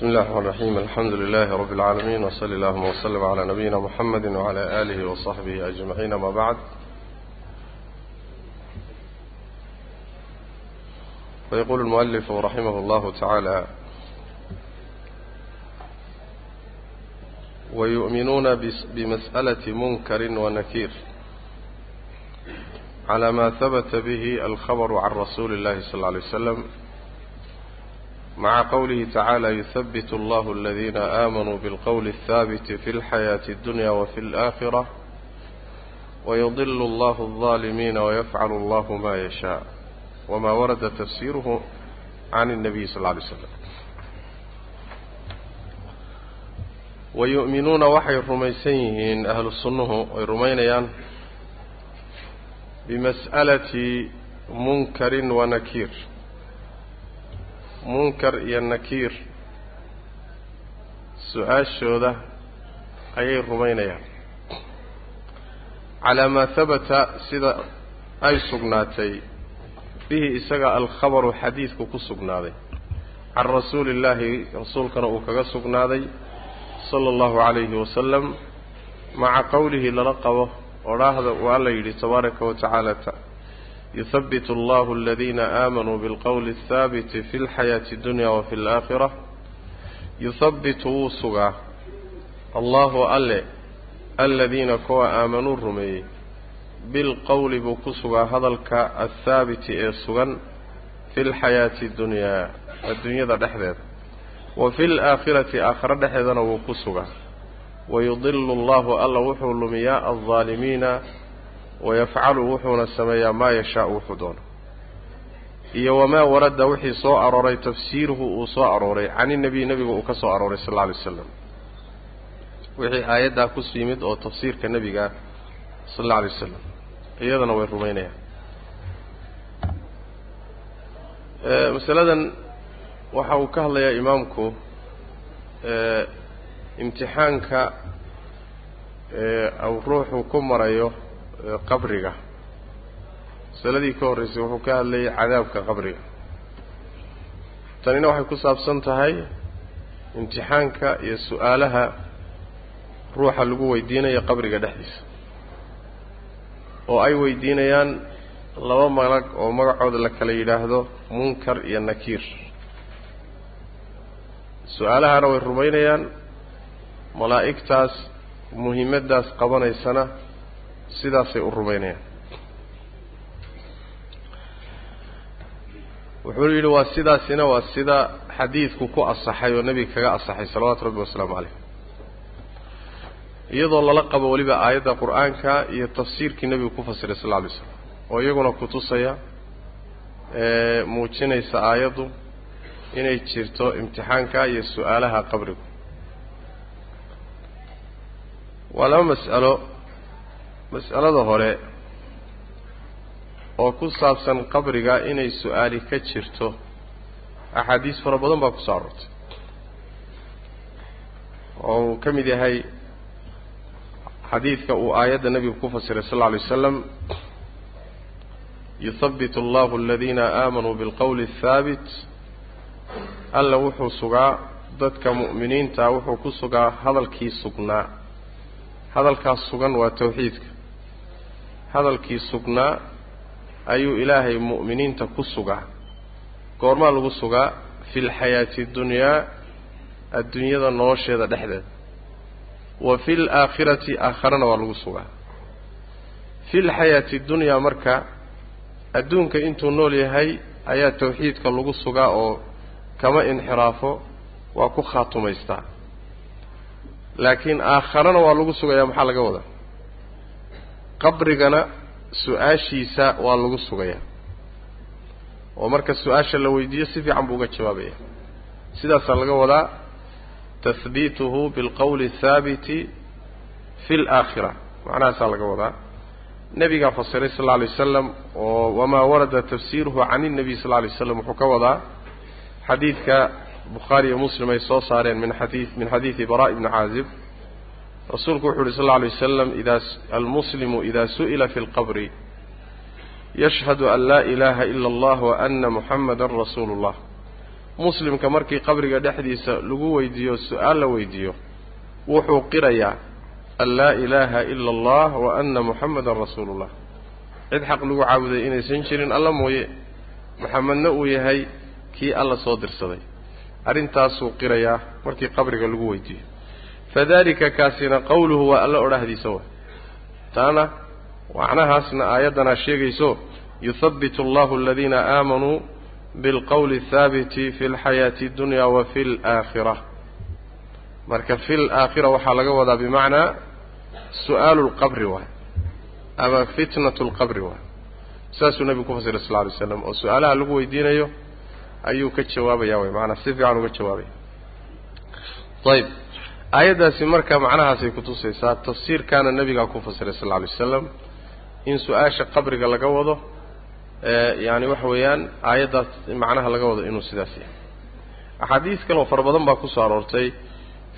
بسم الله الرحمن الرحيم الحمد لله رب العالمين وصلى اللهم وسلم على نبينا محمد وعلى آله وصحبه أجمعين ما بعد ويقول المؤلف رحمه الله تعالى ويؤمنون بمسألة منكر ونكير على ما ثبت به الخبر عن رسول الله صلى الله عليه وسلم مع قوله تعالى يثبت الله الذين آمنوا بالقول الثابت في الحياة الدنيا وفي الآخرة ويضل الله الظالمين ويفعل الله ما يشاء وما ورد تفسيره عن النبي صلى الله عليه وسلم ويؤمنون وحي الرميسيين أهل السنة والرمينيان بمسألة منكر ونكير munkar iyo nakiir su'aashooda ayay rumaynayaan. Calaa maa habata sida ay sugnaatay bihi isaga alkhabaru xadiidku ku sugnaaday. Can rasuuli illaahi rasuulkana uu kaga sugnaaday sala allahu calayhi wasalam maca qowlihi lala qabo odhaahda uu alla yidhi tabaaraka wa tacaala يثبت الله الذين آمنوا بالقول الثابت في الحياة الدنيا وفي الآخرة يثبت وسغا الله ألي الذين كوا آمنوا الرمي بالقول بكسغا هذلك الثابت إيسغا في الحياة الدنيا الدنيا ذا دحذر وفي الآخرة آخر دحذر وكسغا ويضل الله ألا وحو لمياء الظالمين wayafcalu wuxuuna sameeyaa maa yashaau wuxuu doono iyo wamaa warada wixii soo arooray tafsiiruhu uu soo arooray cani nebiy nebiga uu ka soo arooray sal alla alay waslam wixii aayaddaa ku yimid oo tafsiirka nebiga sal alla alay wasalam iyadana way rumaynayaan masaladan waxa uu ka hadlayaa imaamku imtixaanka au ruuxu ku marayo qabriga. Masaladii ka horreysay wuxuu ka hadlayay cadaabka qabriga. Tanina waxay ku saabsan tahay imtixaanka iyo su'aalaha ruuxa lagu weydiinayo qabriga dhexdiisa. Oo ay weydiinayaan laba malag oo magacooda la kala yidhaahdo munkar iyo nakiir. Su'aalahana way rumaynayaan malaa'igtaas muhimaddaas qabanaysana sidaasay u rumaynayaan. Wuxuu yidhi waa sidaasina waa sida xadiidku ku asaxay oo nebiga kaga asaxay salawaatu rabbi wasalaamu caleyh iyadoo lala qabo weliba aayadda qur'aanka iyo tafsiirkii nebigu ku fasiray sal lla alay slam oo iyaguna kutusaya ee muujinaysa aayaddu inay jirto imtixaanka iyo su'aalaha qabrigu. Waa laba mas'alo mas'alada hore oo ku saabsan qabriga inay su'aali ka jirto axaadiis fara badan baa ku soo aroortay oo uu ka mid yahay xadiidka uu aayadda nebigu ku fasiray sal alla alay wasalam yuthabbit allahu aladiina aamanuu bilqowli athaabit alla wuxuu sugaa dadka mu'miniinta wuxuu ku sugaa hadalkii sugnaa. Hadalkaas sugan waa tawxiidka hadalkii sugnaa ayuu ilaahay mu'miniinta ku sugaa. Goormaa lagu sugaa fi lxayaati dunyaa adduunyada nolosheeda dhexdeeda wa fi laakhirati aakharana waa lagu sugaa. Fi lxayaati dunyaa marka adduunka intuu nool yahay ayaa tawxiidka lagu sugaa oo kama inxiraafo waa ku khaatumaystaa. Laakiin aakharana waa lagu sugayaa maxaa laga wadaa qabrigana su'aashiisa waa lagu sugayaa oo marka su'aasha la weydiiyo si fiican buu uga jawaabaya. Sidaasaa laga wadaa tahbiituhu bilqowli athaabiti fi alaakhira macnahaasaa laga wadaa. Nebigaa fasiray sal alla alay wasalam oo wamaa warada tafsiiruhu can innabiy sal lla alay waslam wuxuu ka wadaa xadiidka bukhaari iyo muslim ay soo saareen min xadii min xadiidi bara ibni caazib rasuulku wuxu uhi sal lla alay wasalam ida almuslimu ida su'ila fi lqabri yashhadu an laa ilaha ila allah wa ana muxamada rasuulu اllah muslimka markii qabriga dhexdiisa lagu weydiiyo su'aal la weydiiyo wuxuu qirayaa an laa ilaaha ila allah wa anna muxamadan rasuulu llah cid xaq lagu caabuday inaysan jirin alla mooye maxamedna uu yahay kii alla soo dirsaday. Arrintaasuu qirayaa markii qabriga lagu weydiiyo fadalika kaasina qowluhu waa alla odhahdiisa wa taana macnahaasna aayaddanaa sheegayso yuhabitu allahu aladiina aamanuu bilqowli athaabiti fi lxayaati addunya wa fi laakhira marka fi laakhira waxaa laga wadaa bimacnaa su'aalu lqabri waay ama fitnatu lqabri waay saasuu nebigu ku fasiray sal lla alay slam oo su'aalaha lagu weydiinayo ayuu ka jawaabaya way maanaa si fiican uga jawaabaya ayib aayaddaasi marka macnahaasay kutusaysaa tafsiirkaana nebigaa ku fasiray sal lla alay wasalam in su'aasha qabriga laga wado yani waxa weeyaan aayaddaas macnaha laga wado inuu sidaas yahay. Axaadiis kale oo fara badan baa ku soo aroortay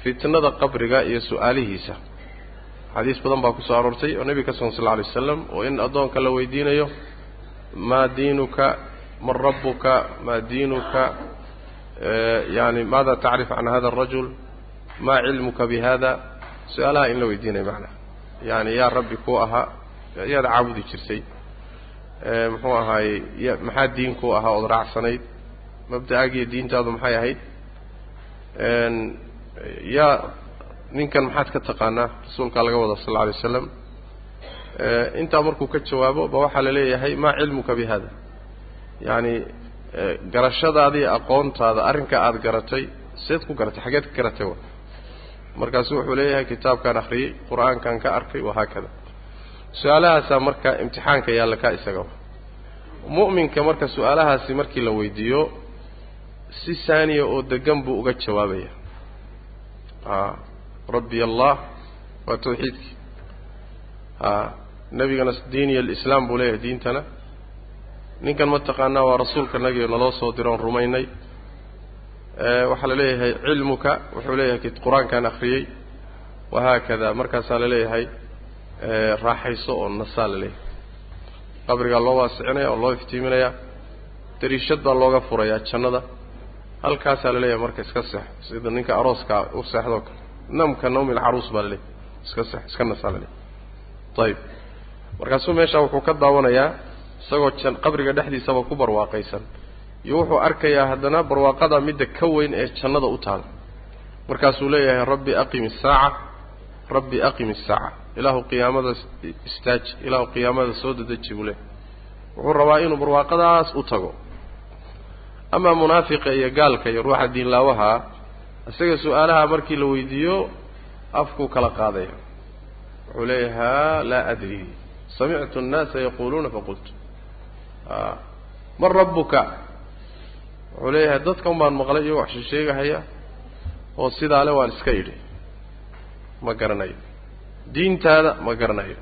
fitnada qabriga iyo su'aalihiisa. Axaadiis badan baa ku soo aroortay oo nebiga ka sugan sal alay wasalam oo in addoonka la weydiinayo maa diinuka man rabuka maa diinuka yani maada tacrif can hada arajul maa cilmuka bi hada su'aalaha in la weydiinayo macnaha yani yaa rabbi kuu ahaa yaad caabudi jirtay muxuu ahaayey maxaa diin kuu ahaa ood raacsanayd mabda-aagiyo diintaadu maxay ahayd yaa ninkan maxaad ka taqaanaa rasuulkaa laga wada sal alla alay wasalam intaa markuu ka jawaabo ba waxaa la leeyahay maa cilmuka bi hada yacani garashadaadii aqoontaada arrinka aada garatay seed ku garatay xageed ka garatay markaasu wuxuu leeyahay kitaabkaan akhriyey qur'aankan ka arkay wahaakada su'aalahaasaa marka imtixaanka yaalla kaa isaga mu'minka marka su'aalahaasi markii la weydiiyo si saaniya oo degan buu uga jawaabaya. Rabbi allah waa tawxiidkii. Nebigana diiniya alislaam buu leeyahay diintana. Ninkan mataqaanaa waa rasuulka nagiyo naloo soo diroon rumaynay waxaa la leeyahay cilmuka wuxuu leeyahay qur'aankaan akhriyey wahaakada markaasaa la leeyahay raaxayso oo nasaa la leeyahay. Qabrigaa loo waasicinaya oo loo iftiiminaya dariishad baa looga furayaa jannada. Halkaasaa la leeyahay marka iska seexo sida ninka arooskaa u seexdoo kale namka nawmi lcaruus baa la leeyahay. Iska seexo iska nasaa la leeyahay. Ayib markaasuu meeshaa wuxuu ka daawanayaa isagoo jan qabriga dhexdiisaba ku barwaaqaysan iyo wuxuu arkayaa haddana barwaaqada midda ka weyn ee jannada u taala markaasuu leeyahay rabbi aqim isaaca rabbi aqim isaaca ilaahu qiyaamada istaaji ilaahu qiyaamada soo dedeji buu leeyahay. Wuxuu rabaa inuu barwaaqadaas u tago. Amaa munaafiqa iyo gaalka iyo ruuxa diinlaawaha isaga su'aalaha markii la weydiiyo afkuu kala qaadaya. Wuxuu leeyahay laa adri. Samictu annaasa yaquuluuna faqultu man rabbuka wuxuu leeyahay dadkan baan maqlay iyo wax sheegahaya oo sidaa le waan iska idhi ma garanayo. Diintaada ma garanayo.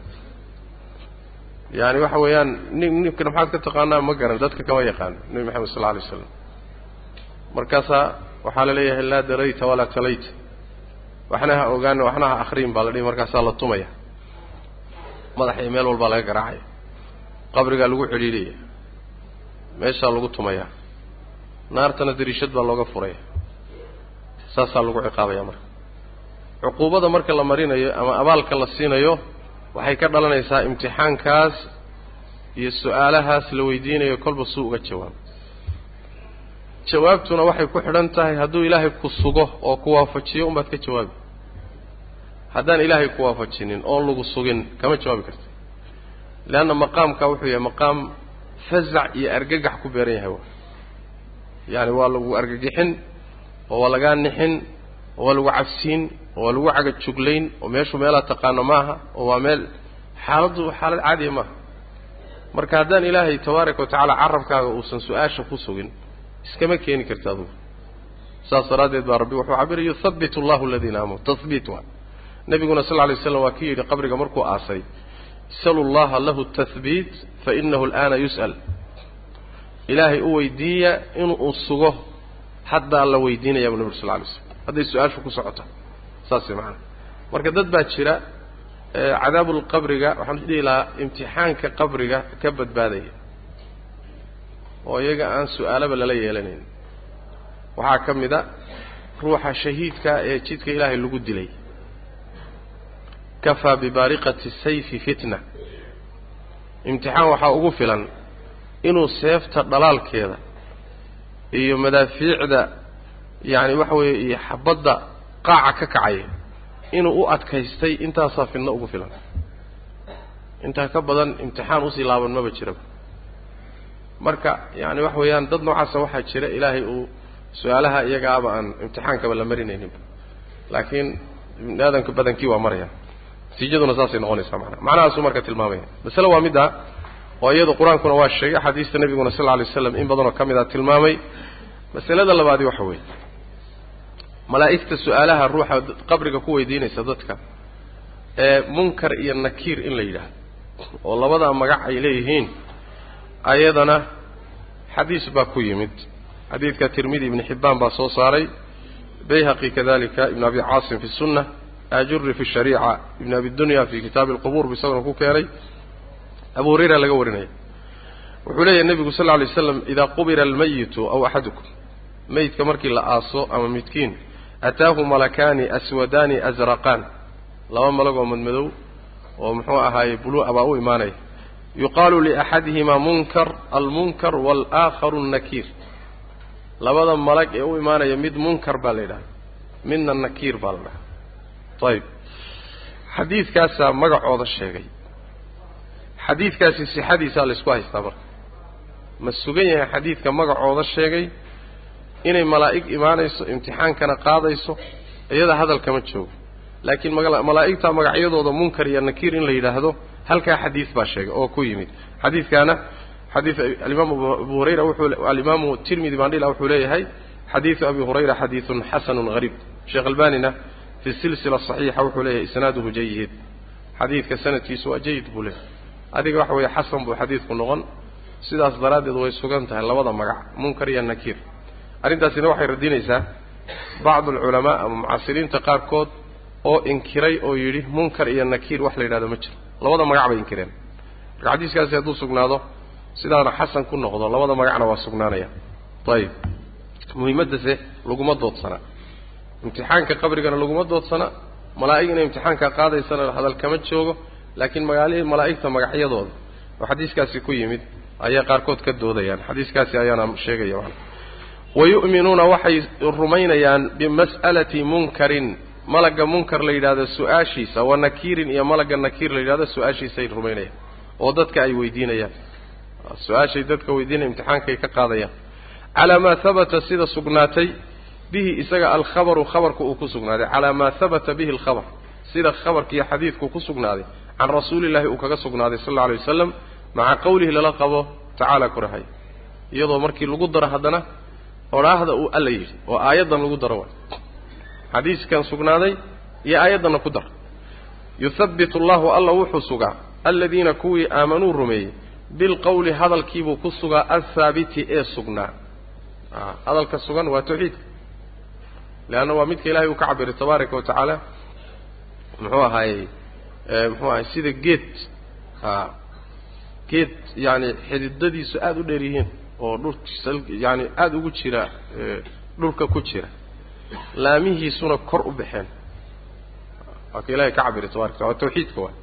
Yaani waxa weeyaan nin ninkan maxaad ka taqaanaa ma garan dadka kama yaqaano nebi maxamed sal alla alay slam markaasaa waxaa la leeyahay laa darayta walaa talayta. Waxna ha ogaana waxna ha akriin baa la dhihi markaasaa la tumaya. Madaxa iyo meel walbaa laga garaacaya. Qabrigaa lagu xidhiidhaya meeshaa lagu tumaya naartana dariishad baa looga furaya. Saasaa lagu ciqaabaya marka. Cuquubada marka la marinayo ama abaalka la siinayo waxay ka dhalanaysaa imtixaankaas iyo su'aalahaas la weydiinayo kolba suu uga jawaabo jawaabtuna waxay ku xidhan tahay hadduu ilaahay ku sugo oo ku waafajiyo unbaad ka jawaabi. Haddaan ilaahay ku waafajinin oon lagu sugin kama jawaabi karta leanna maqaamka wuxuu yahay maqaam fazac iyo argagax ku beeran yahay wa yaani waa lagu argagixin oo waa lagaa nixin oo waa lagu cabsiin oo waa lagu cagajuglayn oo meeshu meelaa taqaano maaha oo waa meel xaaladdu xaalad caadiya maaha marka haddaan ilaahay tabaaraka watacaala carabkaaga uusan su'aasha ku sugin iskama keeni karta adugu. Saas daraaddeed baa rabbi wuxuu cabiraya yuthabitu allahu aladiina aamanuu tahbiit waa. Nebiguna sal alay slam waa kii yidhi qabriga markuu aasay isalu llaha lahu tahbiit fa inahu al'aana yus'al ilaahay u weydiiya inuu sugo haddaa la weydiinaya bu nabig sal alay slam hadday su'aashu ku socota saasay macana marka dad baa jira cadaabulqabriga waxaan dhihi lahaa imtixaanka qabriga ka badbaadaya. Oo iyaga aan su'aalaba lala yeelanayn. Waxaa ka mid a ruuxa shahiidka ee jidka ilaahay lagu dilay. Kafaa bibaariqati sayfi fitna. Imtixaan waxaa ugu filan inuu seefta dhalaalkeeda iyo madaafiicda yacani waxa weeye iyo xabadda qaaca ka kacaya inuu u adkaystay intaasaa fidno ugu filan. Intaa ka badan imtixaan u sii laaban maba jiraba marka yacani waxa weeyaan dad noocaasa waxaa jira ilaahay uu su'aalaha iyagaaba aan imtixaankaba la marinayninba laakiin ibni aadamka badankii waa maraya natiijaduna saasay noqonaysaa manaa macnahaasuu marka tilmaamaya. Masale waa midda oo iyadu qur'aankuna waa sheegay xadiista nebiguna sal lla alay waslam in badanoo ka mid a tilmaamay. Masalada labaadi waxa weeye. Malaa'igta su'aalaha ruuxa qabriga ku weydiinaysa dadka ee munkar iyo nakiir in la yidhaahdo oo labada magac ay leeyihiin ayadana xadiis baa ku yimid. Xadiidka tirmidi ibni xibbaan baa soo saaray. Bayhaqi kadalika ibn abi caasim fi sunna ajuri fi shariica ibn abi dunya fi kitaabi alqubuur bu isaguna ku keenay abu hurayra laga warinaya wuxuu leeyahy nebigu sal alay slam idaa qubira almayitu aw axadukum meydka markii la aaso ama midkiin ataahu malakaani aswadaani asraqaan laba malag oo madmadow oo muxuu ahaaye buluu'a baa u imaanaya yuqaalu liaxadihimaa munkar almunkar waalaakharu nakiir labada malag ee u imaanaya mid munkar baa la yidhahda midna nakiir baa la dhahaa ayib xadiidkaasaa magacooda sheegay xadiidkaasi sixadiisaa la isku haystaa marka. Ma sugan yahay xadiidka magacooda sheegay inay malaa'ig imaanayso imtixaankana qaadayso iyada hadal kama joogo. Laakiin malaa'igta magacyadooda munkar iyo nakiir in la yidhaahdo halkaa xadiid baa sheegay oo ku yimid. Xadiidkaana xadiid alimaamu abu hurayra wuxuu alimaamu tirmidi bandhila wuxuu leeyahay xadiidu abi hurayra xadiidun xasanun hariib sheekh albanina fi silsila saxiixa wuxuu leeyahay isnaaduhu jayid xadiidka sanadkiisu waa jayid buu leeyahay adiga waxa weeye xasan buu xadiidku noqon. Sidaas daraaddeed way sugan tahay labada magac munkar iyo nakiir. Arrintaasina waxay radinaysaa bacdu alculamaa ama mucaasiriinta qaarkood oo inkiray oo yidhi munkar iyo nakiir wax la yidhahdo ma jiro. Labada magac bay inkireen. Marka xadiiskaasi hadduu sugnaado sidaana xasan ku noqdo labada magacna waa sugnaanaya. Ayib. Muhiimaddase laguma doodsana. Imtixaanka qabrigana laguma doodsana. Malaa'ig inay imtixaanka qaadaysana hadal kama joogo laakiin magaalihii malaa'igta magacyadooda. Oo xadiiskaasi ku yimid ayay qaarkood ka doodayaan. Xadiiskaasi ayaana sheegaya mana wayu'minuuna waxay rumaynayaan bimas'alati munkarin. Malagga munkar la yidhahdo su'aashiisa wa nakiirin iyo malagga nakiir la yidhahdo su'aashiisay rumaynayaan oo dadka ay weydiinayaan. Su'aashay dadka weydiinaya imtixaankay ka qaadayaan. Calaa maa habata sida sugnaatay bihi isaga alkhabaru khabarka uu ku sugnaaday. Calaa maa habata bihi alkhabar sida khabarkiiyo xadiidku ku sugnaaday can rasuulillahi uu kaga sugnaaday sal alla alay wasalam maca qowlihi lala qabo tacaala kurahay iyadoo markii lagu daro haddana odhaahda uu alla yidhi oo aayaddan lagu daro waay xadiiskan sugnaaday iyo aayaddanna ku dar yuthabbitu allahu alla wuxuu sugaa aladiina kuwii aamanuu rumeeyey bilqowli hadalkiibuu ku sugaa althaabiti ee sugnaa hadalka sugan waa tawxiidka leanna waa midka ilahay uu ka cabiray tabaaraka wa tacaala muxuu ahaayey muxuu ahay sida geed a geed yaani xididadiisu aada u dheer yihiin oo dhulkiisa yaani aada ugu jira dhulka ku jira laamihiisuna kor u baxeen. Waa ka ilahay ka cabiray tabaraka wataala waa tawxiidka waay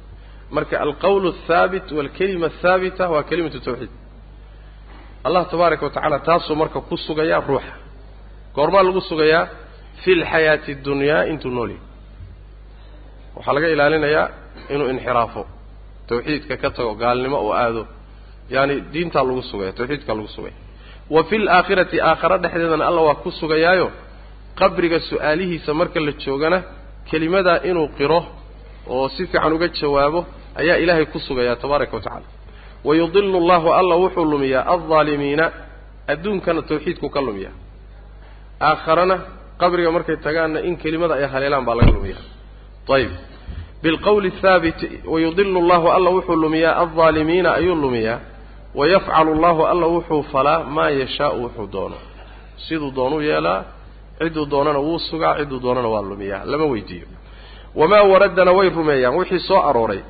marka alqowl athaabit walkalima athaabita waa kalimatu tawxiid. Allah tabaaraka wa tacaala taasuu marka ku sugayaa ruuxa. Goormaa lagu sugayaa fi lxayaati اddunyaa intuu nool yahay. Waxaa laga ilaalinayaa inuu inxiraafo. Tawxiidka ka tago gaalnimo uu aado. Yaani diintaa lagu sugaya tawxiidkaa lagu sugaya wa fi laakhirati aakhare dhexdeedana alla waa ku sugayaayo qabriga su'aalihiisa marka la joogana kelimadaa inuu qiro oo si fiican uga jawaabo ayaa ilaahay ku sugayaa tabaaraka wa tacala wayudilu allahu alla wuxuu lumiyaa aldaalimiina adduunkana tawxiidku ka lumiyaa. Aakharana qabriga markay tagaanna in kelimada ay haleelaan baa laga lumiyaa. Ayib bilqowli athaabit wayudilu allahu alla wuxuu lumiyaa aldaalimiina ayuu lumiyaa wayafcalu allahu alla wuxuu falaa maa yashaau wuxuu doono siduu doonuu yeelaa cidduu doonana wuu sugaa cidduu doonana waa lumiyaa lama weydiiyo wamaa waradana way rumeeyaan wixii soo arooray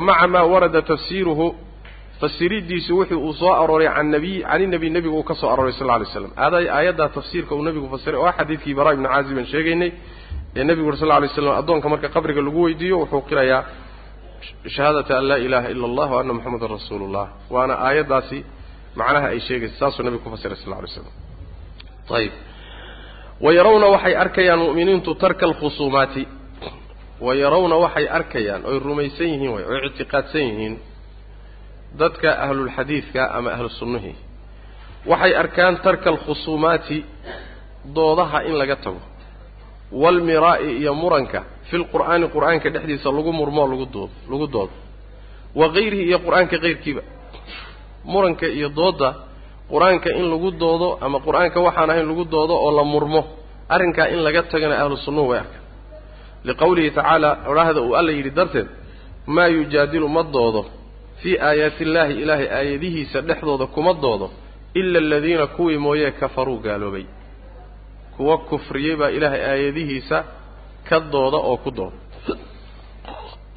maca maa warada tafsiiruhu fasiridiisu wuxuu uu soo arooray can nabiy can inabiy nebigu uu ka soo arooray sal lla alay slam aayaddaa tafsiirka uu nebigu fasiray oo xadiidkii baraa ibnu caazib aan sheegaynay ee nebigu uri sal lla alay slam addoonka marka qabriga lagu weydiiyo wuxuu qirayaa shahaadata an laa ilaha ila allah wa anna moxamedan rasuulu llah waana aayaddaasi macnaha ay sheegaysa saasuu nebigu ku fasiray sal lla alay slam ayib wayarawna waxay arkayaan mu'miniintu tarka alkhusuumaati wayarawna waxay arkayaan oy rumaysan yihiin way oy ictiqaadsan yihiin dadka ahlulxadiidka ama ahlu sunnihii waxay arkaan tarka alkhusuumaati doodaha in laga tago waalmiraa'i iyo muranka fi lqur'aani qur'aanka dhexdiisa lagu murmoo lagu doodo lagu doodo wa kayrihi iyo qur'aanka kayrkiiba muranka iyo doodda qur'aanka in lagu doodo ama qur'aanka waxaan ahayn lagu doodo oo la murmo arrinkaa in laga tagana ahlu sunnuhu way arkaan liqowlihi tacaala odhaahda uu alla yidhi darteed maa yujaadilu ma doodo fii aayaati illaahi ilaahay aayadihiisa dhexdooda kuma doodo ila aladiina kuwii mooyee kafaruu gaaloobay kuwa kufriyey baa ilaahay aayadihiisa ka dooda oo ku dooda.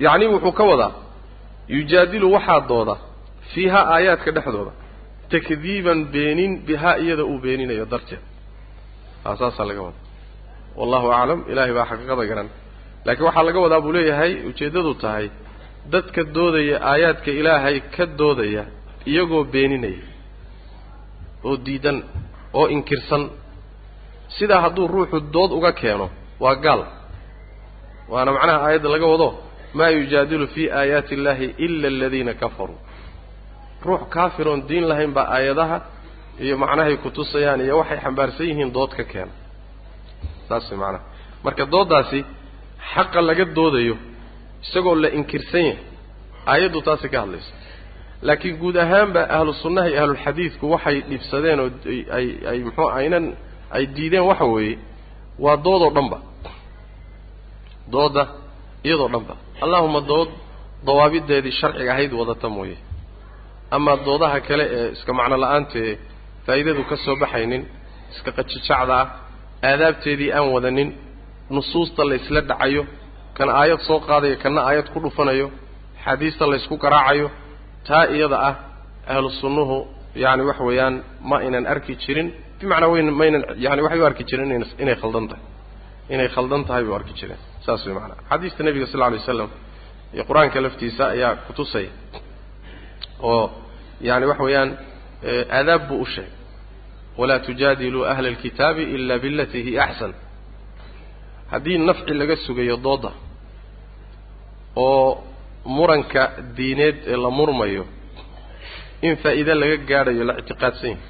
Yacnii wuxuu ka wadaa yujaadilu waxaa dooda fiiha aayaadka dhexdooda takdiiban beenin bihaa iyada uu beeninayo darteed. Aa saasaa laga wadaa. Wallahu aclam ilaahay baa xaqiiqada garan laakiin waxaa laga wadaa buu leeyahay ujeeddadu tahay dadka doodaya aayaadka ilaahay ka doodaya iyagoo beeninaya oo diidan oo inkirsan sidaa hadduu ruuxu dood uga keeno waa gaal. Waana macnaha aayadda laga wado maa yujaadilu fii aayaati illaahi ila aladiina kafaruu ruux kaafiroon diin lahayn baa aayadaha iyo macnahay kutusayaan iyo waxay xambaarsan yihiin dood ka keena saas macnaha. Marka dooddaasi xaqa laga doodayo isagoo la inkirsan yahay aayaddu taasi ka hadlaysa laakiin guud ahaanba ahlu sunnaha iyo ahlulxadiidku waxay dhibsadeen oo ay ay muxuu aynan ay diideen waxa weeye waa doodoo dhanba. Doodda iyadoo dhanba. Allahuma dood dawaabideedii sharciga ahayd wadata mooye. Amaa doodaha kale ee iska macno la'aantae faa'iidadu ka soo baxaynin iska qajijacda ah aadaabteedii aan wadanin nusuusta laysla dhacayo kan aayad soo qaadayo kana aayad ku dhufanayo xaadiista laysku garaacayo taa iyada ah ahlu sunnuhu yacani waxa weeyaan ma aynan arki jirin bimacnaa wayn maynan yani waxay u arki jireen in inay khaldan tahay. Inay khaldan tahay bay u arki jireen. Saas way macnaa xadiista nebiga sal lla alay waslam iyo qur'aanka laftiisa ayaa kutusaya oo yani waxa weeyaan aadaab buu u sheegay. Walaa tujaadiluu ahla alkitaabi ila bilatii hiya axsan haddii nafci laga sugayo doodda oo muranka diineed ee la murmayo in faa'iide laga gaadhayo la ictiqaadsan yahay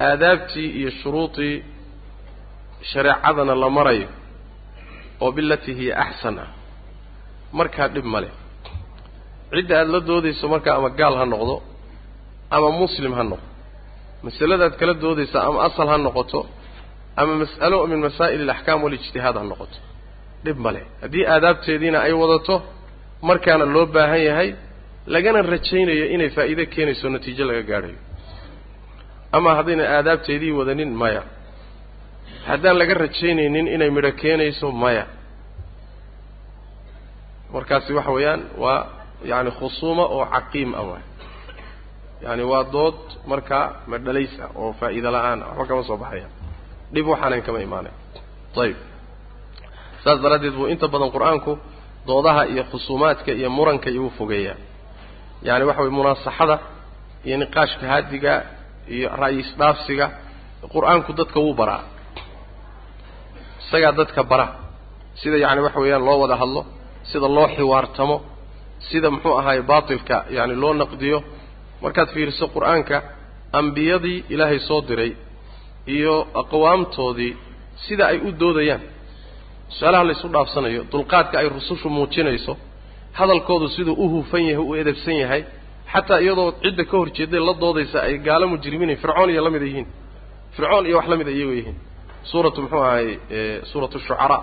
aadaabtii iyo shuruudii shareecadana la marayo oo bilatii hiya axsan ah markaa dhib ma leh. Cidda aada la doodayso markaa ama gaal ha noqdo ama muslim ha noqdo masaladaad kala doodaysa ama asal ha noqoto ama mas'alo min masaa'il alaxkaam walijtihaad ha noqoto dhib ma leh. Haddii aadaabteediina ay wadato markaana loo baahan yahay lagana rajaynayo inay faa'iide keenayso natiijo laga gaadhayo ama haddayna aadaabteedii wadanin maya. Haddaan laga rajaynaynin inay midho keenayso maya. Markaasi waxa weeyaan waa yacani khusuuma oo caqiim ah waay. Yaani waa dood markaa madhalays ah oo faa'iide la'aan ah waxba kama soo baxaya. Dhib waxaanan kama imaanay ayib saas daraaddeed buu inta badan qur'aanku doodaha iyo khusuumaadka iyo muranka igu fogeeyaa. Yaani waxa weye munaasaxada iyo niqaashka haadiga iyo ra'yi isdhaafsiga qur'aanku dadka wuu baraa. Isagaa dadka bara. Sida yacani waxa weeyaan loo wada hadlo sida loo xiwaartamo sida muxuu ahaay baatilka yani loo naqdiyo. Markaad fiiriso qur'aanka ambiyadii ilaahay soo diray iyo aqwaamtoodii sida ay u doodayaan. Su'aalaha laysu dhaafsanayo dulqaadka ay rusushu muujinayso hadalkoodu siduu u hufan yahay u edabsan yahay xataa iyadoo cidda ka hor jeeday la doodaysa ay gaalo mujrimiin fircoon iyo la mida yihiin. Fircoon iyo wax la mida iyagoo yihiin suuratu muxuu ahay suuratu shucaraa.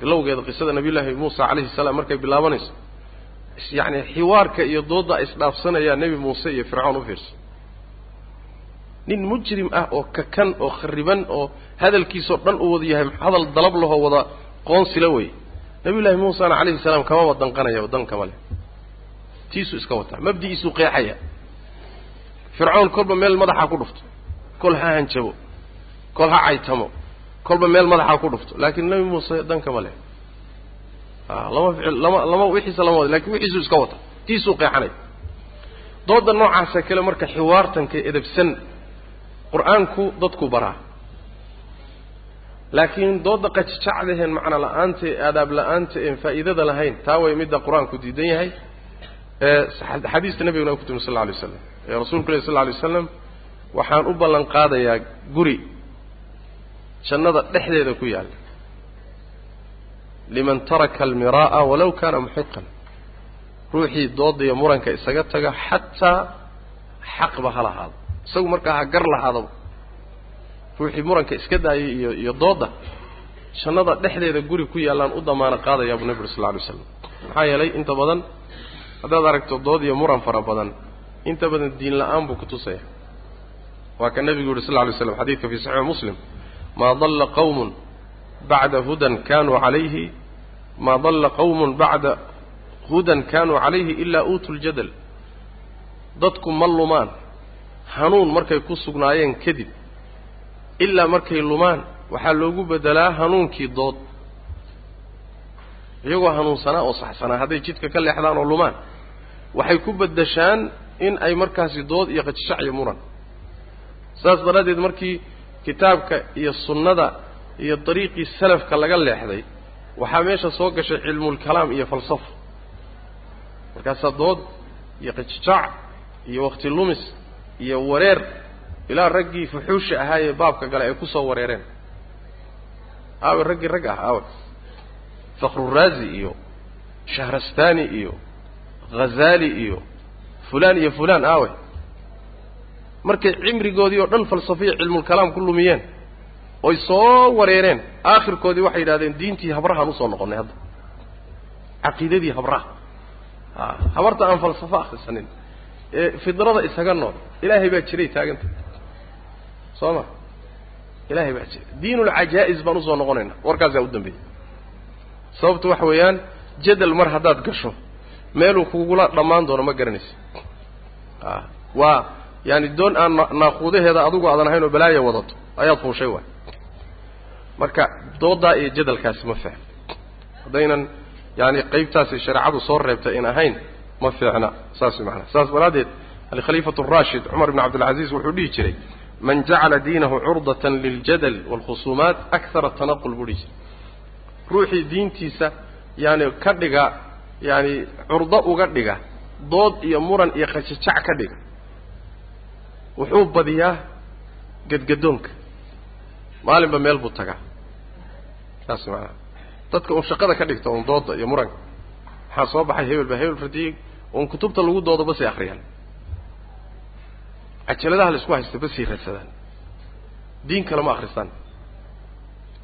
Bilowgeeda qisada nabiyullaahi muusa calayhi salaam markay bilaabanayso yacni xiwaarka iyo doodda isdhaafsanayaa nebi muuse iyo fircoon u fiirso. Nin mujrim ah oo kakan oo khariban oo hadalkiisoo dhan u wada yahay hadal dalab lahoo wada qoonsila wey nabiyullaahi muusana calayhi salaam kamaba danqanaya leh tiisuu iska wataa mabdi'iisuu qeexaya. Fircoon kolba meel madaxa ku dhufto kol ha hanjabo kol ha caytamo kolba meel madaxa ku dhufto laakiin nebi muuse dankama leh. A lama ficil lama lama wixiisa lama wada laakiin wixiisuu iska wata tiisuu qeexanay. Dooda noocaasa kale marka xiwaartanka edabsan qur'aanku dadku baraa. Laakiin dooda qajijacdaheen macno la'aanta ee aadaab la'aanta een faa'iidada lahayn taa way midda qur'aanku diidan yahay xadiista nabiguna ay ku tumi sal lla alay slam ee rasuulku leh sal lla alay waslam waxaan u ballan qaadayaa guri jannada dhexdeeda ku yaalla liman taraka almiraa'a walaw kaana muxiqan ruuxii dooda iyo muranka isaga taga xataa xaqba ha lahaado. Isagu markaa ha gar lahaadaba ruuxii muranka iska daayay iyo iyo dooda jannada dhexdeeda guri ku yaallaan u damaano qaadayaa buu nebi uri sal lla alay slam maxaa yeelay inta badan haddaad aragto dood iyo muran fara badan inta badan diin la'aan buu ku tusaya. Waa ka nebigu yuhi sal lla alay slam xadiidka fi saxiixi muslim maa dalla qawmun bacda hudan kanuu calayhi maa dalla qawmun bacda hudan kanuu calayhi ilaa uutuu ljadal dadku ma lumaan hanuun markay ku sugnaayeen kadib ilaa markay lumaan waxaa loogu beddelaa hanuunkii dood. Iyagoo hanuunsanaa oo saxsanaa hadday jidka ka leexdaan oo lumaan waxay ku beddeshaan in ay markaasi dood iyo qajishac iyo muran. Saas daraaddeed markii kitaabka iyo sunnada iyo dariiqii salafka laga leexday waxaa meesha soo gashay cilmulkalaam iyo falsafo markaasaa dood iyo qajijaac iyo wakti lumis iyo wareer ilaa raggii fuxuusha ahaayee baabka gale ay ku soo wareereen. Aawe raggii rag ah aawe fakhruraazi iyo shahrastani iyo ghazaali iyo fulaan iyo fulaan aawe. Markay cimrigoodii oo dhan falsafiya cilmulkalaam ku lumiyeen oy soo wareereen aakhirkoodii waxay yidhahdeen diintii habrahaan u soo noqonnay hadda. Caqiidadii habraha. A habarta aan falsafo akhrisanin ee fidrada isaga nool ilaahay baa jiray taaganta. Soo ma? Ilaahay baa jiray. Diinulcajaa'is baan u soo noqonaynaa warkaasaa u dambeeyey sababtu waxa weeyaan jadal mar haddaad gasho meeluu kugula dhammaan doono ma garanaysa a waa yaani doon aan naaquudaheeda adugu aadan ahayn oo balaaya wadato ayaad fuushay waay. Marka doodaa iyo jadalkaasi ma fiicna. Haddaynan yaani qaybtaasi shareecadu soo reebtay in ahayn ma fiicna. Saas maanaa saas daraaddeed alkhaliifatu araashid cumar ibn cabdilcaziiz wuxuu dhihi jiray man jacala diinahu curdatan liljadal waalkhusuumaat akara tanaqul buu dhihi jiray. Ruuxii diintiisa yaani ka dhiga yaani curdo uga dhiga dood iyo muran iyo qajajac ka dhiga. Wuxuu badiyaa gadgadoonka maalinba meel buu tagaa. Saas maanaa dadka un shaqada ka dhigta un dooda iyo muranka. Maxaa soo baxay? Hebel ba hebel radiyey un kutubta lagu doodo basay akriyaan cajaladaha la isku haysta basay raadsadaan. Diin kale ma akristaan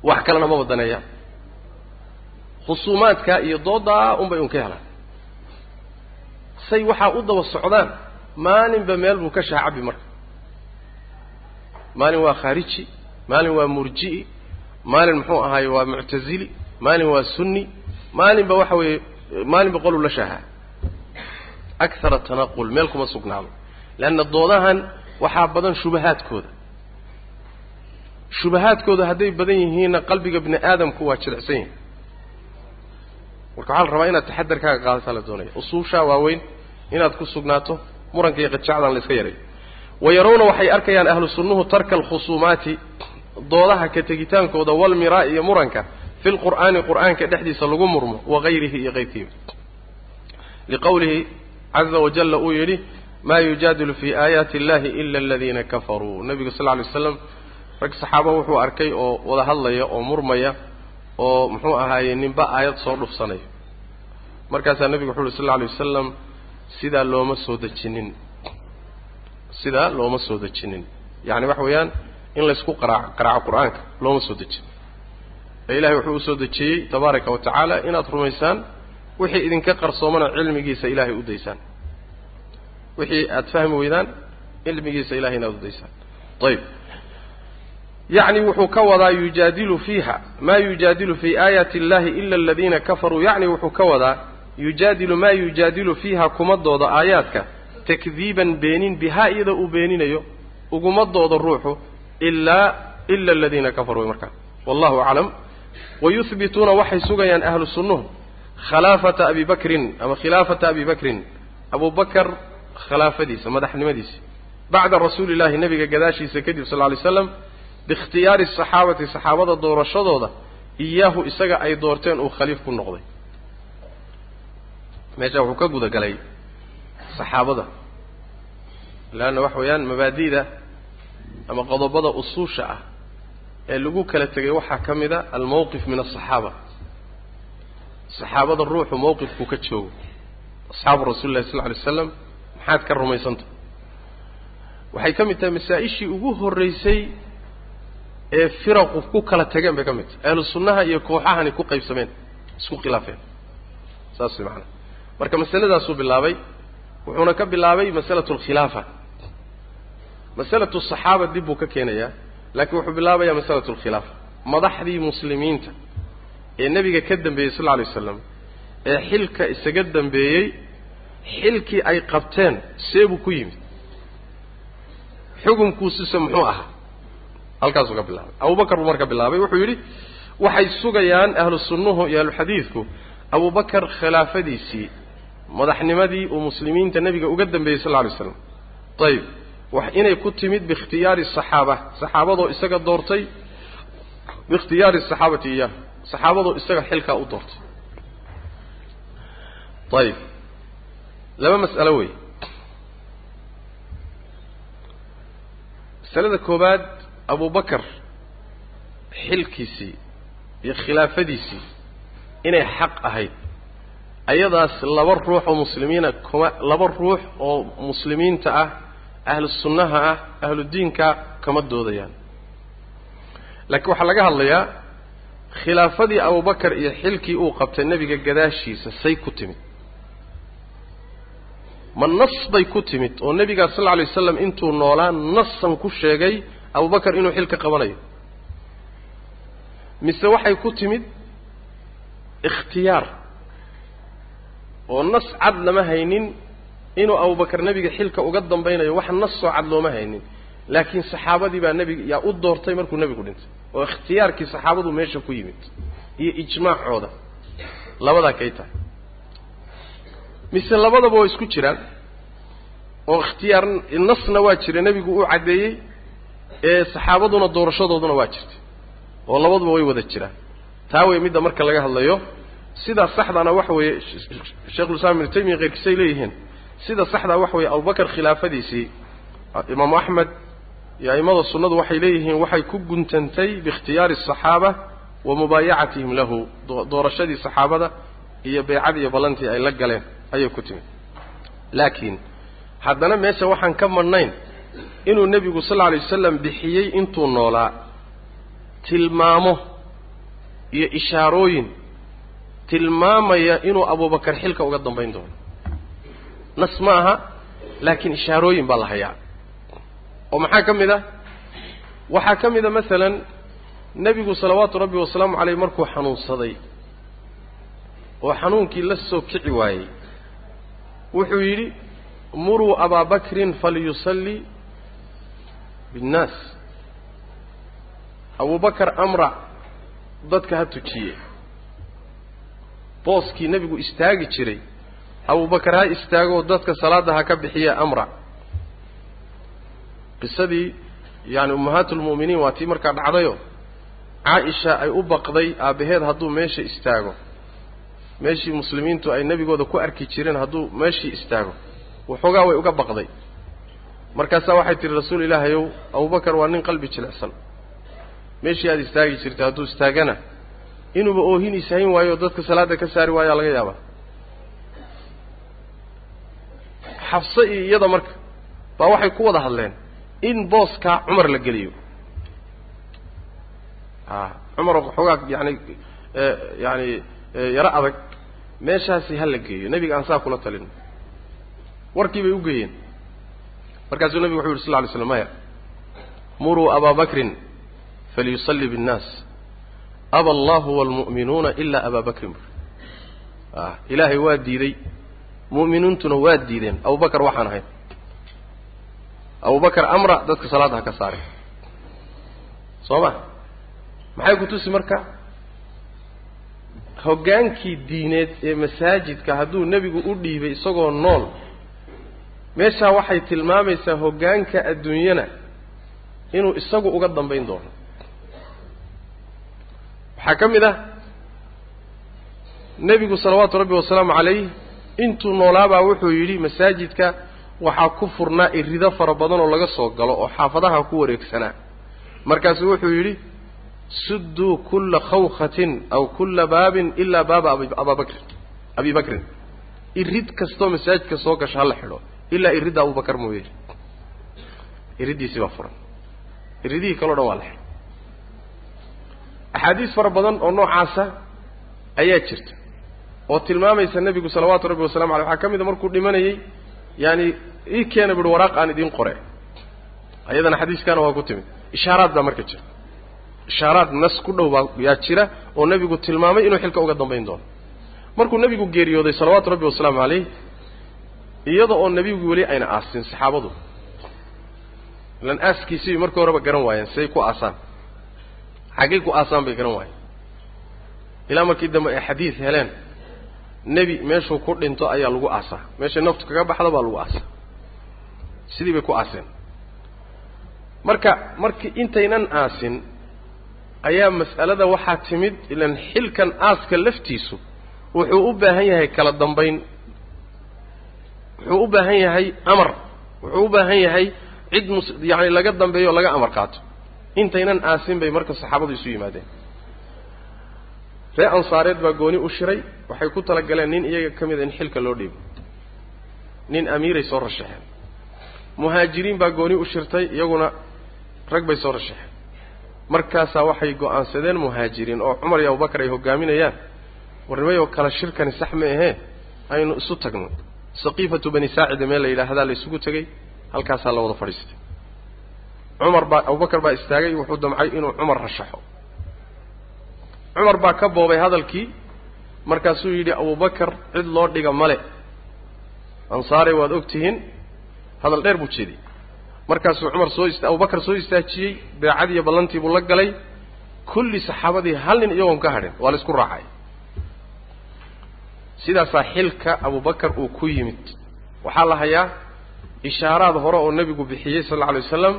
wax kalena ma badaneeyaan khusuumaadka iyo doodaa un bay un ka helaan. Say waxaa u daba socdaan maalinba meel buu ka shaacabi marka. Maalin waa khaariji maalin waa murji'i maalin muxuu ahaaye waa muctazili maalin waa sunni maalinba waxa weeye maalinba qoluu la shaahaa akara tanaqul meel kuma sugnaado. Leanna doodahan waxaa badan shubahaadkooda. Shubahaadkooda hadday badan yihiinna qalbiga bini aadamku waa jilicsan yahay marka waxaa la rabaa inaad taxadarkaaga qaadataa la doonaya usuushaa waaweyn inaad ku sugnaato muranka iyo qajacdan la iska wa yarawna waxay arkayaan ahlu sunnuhu tarka alkhusuumaati doodaha ka tegitaankooda walmiraa iyo muranka fi lqur'aani qur'aanka dhexdiisa lagu murmo wagayrihi iyo kayrkiiba liqowlihi caza wajalla uu yidhi maa yujaadilu fii aayaati illahi ila aladiina kafaruu. Nebigu sal alay waslam rag saxaaba wuxuu arkay oo wada hadlaya oo murmaya oo muxuu ahaaye ninba aayad soo dhufsanayo markaasaa nebigu wuxu uhi sal lla alay wasalam sidaa looma soo dejinin. Sidaa looma soo dejinin. Yacni waxa weeyaan in laysku qaraaco qaraaco qur'aanka looma soo dejin. Ee ilahay wuxuu u soo dejiyey tabaaraka wa tacaala inaad rumaysaan wixii idinka qarsoomana cilmigiisa ilaahay u daysaan. Wixii aad fahmi weydaan cilmigiisa ilahay inaad u daysaan. Ayib yacni wuxuu ka wadaa yujaadilu fiiha maa yujaadilu fii aayaati illahi ila aladiina kafaruu. Yacni wuxuu ka wadaa yujaadilu maa yujaadilu fiiha kumadooda aayaadka takdiiban beenin bihaa iyada uu beeninayo ugumadooda ruuxu ilaa ila aladiina kafaruu markaa wallahu aclam. Wayuhbituuna waxay sugayaan ahlu sunnuhu khilaafata abi bakrin ama khilaafata abi bakrin. Abu bakar khilaafadiisa madaxnimadiisa. Bacda rasuuli llahi nebiga gadaashiisa kadib sal ly slam biikhtiyaari asaxaabati saxaabada doorashadooda iyaahu isaga ay doorteen uu khaliif ku noqday meesha wuxuu ka guda galay saxaabada. Leanna waxa weeyaan mabaadi'da ama qodobada usuusha ah ee lagu kala tegay waxaa ka mid a almawqif min asaxaaba saxaabada ruuxu mawqifku ka joogo. Asxaabu rasuli llahi sal ly slam maxaad ka rumaysanta waxay ka mid tahay masaa-ishii ugu horreysay ee firaqu ku kala tageen bay ka mid tahay. Ahlu sunnaha iyo kooxahani ku qaybsameen isku khilaafeen. Saas way macanaa marka masaladaasuu bilaabay wuxuuna ka bilaabay masalatu alkhilaafa masalatu asaxaaba dib buu ka keenayaa laakiin wuxuu bilaabayaa masalatu alkhilaafa madaxdii muslimiinta ee nebiga ka dambeeyey sal lla alay waslam ee xilka isaga dambeeyey xilkii ay qabteen see buu ku yimid. Xukunkuusise muxuu ahaa? Halkaasuu ka bilaabay. Abubakar buu marka bilaabay wuxuu yidhi waxay sugayaan ahlu sunnuhu iyo ahluxadiidku abubakar khilaafadiisii madaxnimadii uu muslimiinta nebiga uga dambeeyey sal lla alay slam ayib wax inay ku timid biikhtiyaari asaxaaba saxaabadoo isaga doortay biikhtiyaari asaxaabati iyaah saxaabadoo isaga xilkaa u doortay. Ayib laba mas'alo wey. Masalada koowaad abubakar xilkiisii iyo khilaafadiisii inay xaq ahayd ayadaas laba ruux oo muslimiina kuma laba ruux oo muslimiinta ah ahlu sunnaha ah ahlu diinka kama doodayaan. Laakiin waxaa laga hadlayaa khilaafadii abubakar iyo xilkii uu qabtay nebiga gadaashiisa say ku timid. Ma nas bay ku timid oo nebigaa sal lla alay waslam intuu noolaa nasan ku sheegay abubakar inuu xilka qabanayo. Mise waxay ku timid ikhtiyaar oo nas cad lama haynin inuu abubakar nebiga xilka uga dambaynayo wax nasoo cad looma haynin. Laakiin saxaabadii baa nebiga yaa u doortay markuu nebigu dhintay oo ikhtiyaarkii saxaabadu meesha ku yimid iyo ijmaacooda labadaa kay tahay. Mise labadaba waa isku jiraan oo ikhtiyaar nasna waa jira nebigu uu caddeeyey ee saxaabaduna doorashadooduna waa jirtay oo labaduba way wada jiraan. Taa wey midda marka laga hadlayo sidaa saxdana waxa weeye sheikhulislaam ibnu taymiya keyrkiisay leeyihiin sida saxdaa waxa weeye abubakar khilaafadiisii imaamu axmed iyo a'immada sunnadu waxay leeyihiin waxay ku guntantay biikhtiyaari asaxaaba wa mubaayacatihim lahu doorashadii saxaabada iyo beycadii iyo ballantii ay la galeen ayay ku timid. Laakiin haddana meesha waxaan ka madhnayn inuu nebigu sal lla alay wasalam bixiyey intuu noolaa tilmaamo iyo ishaarooyin tilmaamaya inuu abubakar xilka uga dambayn doono. Nas ma aha laakiin ishaarooyin baa la hayaa. Oo maxaa ka mid ah? Waxaa ka mid a masalan nebigu salawaatu rabbi wasalaamu caleyh markuu xanuunsaday oo xanuunkii la soo kici waayey wuxuu yidhi muruu abaa bakrin falyusalli binnaas. Abubakar amra dadka ha tujiye booskii nebigu istaagi jiray abubakar ha istaagoo dadka salaadda ha ka bixiye amra. Qisadii yaani ummahaatulmu'miniin waa tii markaa dhacdayo caaisha ay u baqday aabbaheed hadduu meesha istaago. Meeshii muslimiintu ay nebigooda ku arki jireen hadduu meeshii istaago. Waxoogaa way uga baqday. Markaasaa waxay tihi rasuul ilaahayow abubakar waa nin qalbi jilicsan. Meeshii aada istaagi jirtay hadduu istaagana inuuba oohiniis hayn waayo oo dadka salaadda ka saari waayaa laga yaabaa. Xafse iyo iyada marka baa waxay ku wada hadleen in booskaa cumar la geliyo. A cumar waxoogaa yaani yaani yaro adag meeshaasi ha la geeyo nebiga aan saa kula talin. Warkii bay u geeyeen. Markaasuu nebigu wuxu yidhi sal lla lay slam maya muruu abaa bakrin falyusalli biاnnaas aba allahu waalmu'minuuna ilaa abaa bakrin ilaahay waa diiday mu'miniintuna waa diideen abubakar waxaan ahayn abubakar amra dadka salaadda ha ka saare soo ma maxay ku tusi marka hoggaankii diineed ee masaajidka hadduu nebigu u dhiibay isagoo nool meeshaa waxay tilmaamaysaa hoggaanka adduunyana inuu isagu uga dambayn doono waxaa ka mid ah nebigu salawaatu rabbi wasalaamu calayh intuu noolaabaa wuxuu yidhi masaajidka waxaa ku furnaa irido fara badan oo laga soo galo oo xaafadaha ku wareegsanaa markaasuu wuxuu yidhi sudduu kulla khawkatin aw kulla baabin ilaa baaba abaabakrin abi bakrin irid kastoo masaajidka soo gasha hala xidho ilaa iridda abubakar mooye iriddiisii baa furan. Iridihii kaleo dhan waa la xidho axaadiis fara badan oo noocaasa ayaa jirta oo tilmaamaysa nebigu salawaatu rabbi wasalamu aleyh waxaa ka mid a markuu dhimanayey yaani ii keena buhi waraaq aan idiin qore ayadana xadiiskaana waa ku timid. Ishaaraad baa marka jira ishaaraad nas ku dhow baa yaa jira oo nebigu tilmaamay inuu xilka uga dambayn doono. Markuu nebigu geeriyooday salawaatu rabbi wasalaamu caleyh iyada oo nebigu weli ayna aasin saxaabadu. Ilan aaskiisii markii horeba garan waayeen siday ku aasaan xaggay ku aasaan bay garan waayeen. Ilaa markii dambe ay xadiid heleen nebi meeshuu ku dhinto ayaa lagu aasaa. Meeshay naftu kaga baxda baa lagu aasaa. Sidii bay ku aaseen. Marka markii intaynan aasin ayaa mas'alada waxaa timid ilan xilkan aaska laftiisu wuxuu u baahan yahay kala dambayn wuxuu u baahan yahay amar wuxuu u baahan yahay cid mus yacani laga dambeeyo laga amar qaato intaynan aasin bay marka saxaabadu isu yimaadeen. Ree ansaareed baa gooni u shiray waxay ku talagaleen nin iyaga ka mida in xilka loo dhiibo. Nin amiiray soo rashaxeen muhaajiriin baa gooni u shirtay iyaguna rag bay soo rashaxeen markaasaa waxay go'aansadeen muhaajiriin oo cumar iyo abubakar ay hogaaminayaan warnimayoo kala shirkani sax ma ahee? Aynu isu tagno. Saqiifatu bani saacida meel la yidhaahdaa la isugu tegey halkaasaa la wada fadhiistay cumar baa abubakar baa istaagay wuxuu damcay inuu cumar rashaxo cumar baa ka boobay hadalkii markaasuu yidhi abubakar cid loo dhiga male ansaare waad og tihiin hadal dheer buu jeediyey. Markaasuu cumar soo ist abubakar soo istaajiyey beecadiiyo ballantii buu la galay. Kulli saxaabadii hal nin iyagoon ka hadhin waa la isku raacay. Sidaasaa xilka abubakar uu ku yimid. Waxaa la hayaa ishaaraad hore oo nebigu bixiyey sal alla alay wasalam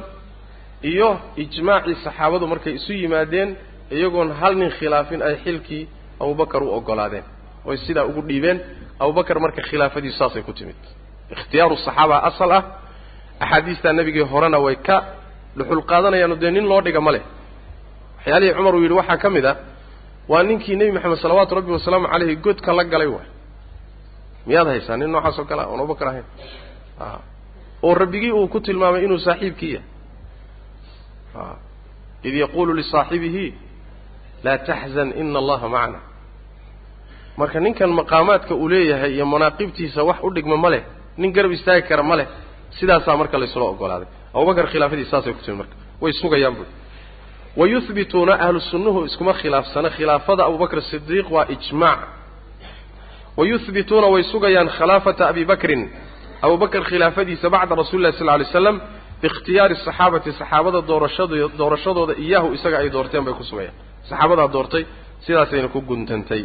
iyo ijmaacii saxaabadu markay isu yimaadeen iyagoon hal nin khilaafin ay xilkii abubakar u oggolaadeen oy sidaa ugu dhiibeen. Abubakar marka khilaafadiisu saasay ku timid. Ikhtiyaaru saxaaba asal ah. Axaadiistaa nebigii horena way ka dhuxul qaadanayaano dee nin loo dhiga ma leh. Waxyaalihii cumar uu yidhi waxaa ka mid a waa ninkii nebi maxamed salawaatu rabbi wasalaamu caleyhi godka la galay waay. Miyaad haysaa nin noocaas oo kale a oon abubakar ahayn. Oo rabbigii uu ku tilmaamay inuu saaxiibkii yahay id yaquulu lisaaxibihi laa taxzan ina allaha macana marka ninkan maqaamaadka uu leeyahay iyo manaaqibtiisa wax u dhigma ma leh nin garab istaagi kara ma leh sidaasaa marka laysula ogolaaday abubakar khilaafadiisa saasay ku timi marka. Way sugayaan bui wayuhbituuna ahlu sunnuhu iskuma khilaafsana. Khilaafada abubakr sidiiq waa ijmaac wayuhbituuna way sugayaan khilaafata abi bakrin. Abubakr khilaafadiisa bacda rasuli llahi sal alay slam biikhtiyaari saxaabati saxaabada doorashad doorashadooda iyaahu isaga ay doorteen bay ku sugayaan. Saxaabadaa doortay sidaasayna ku guntantay.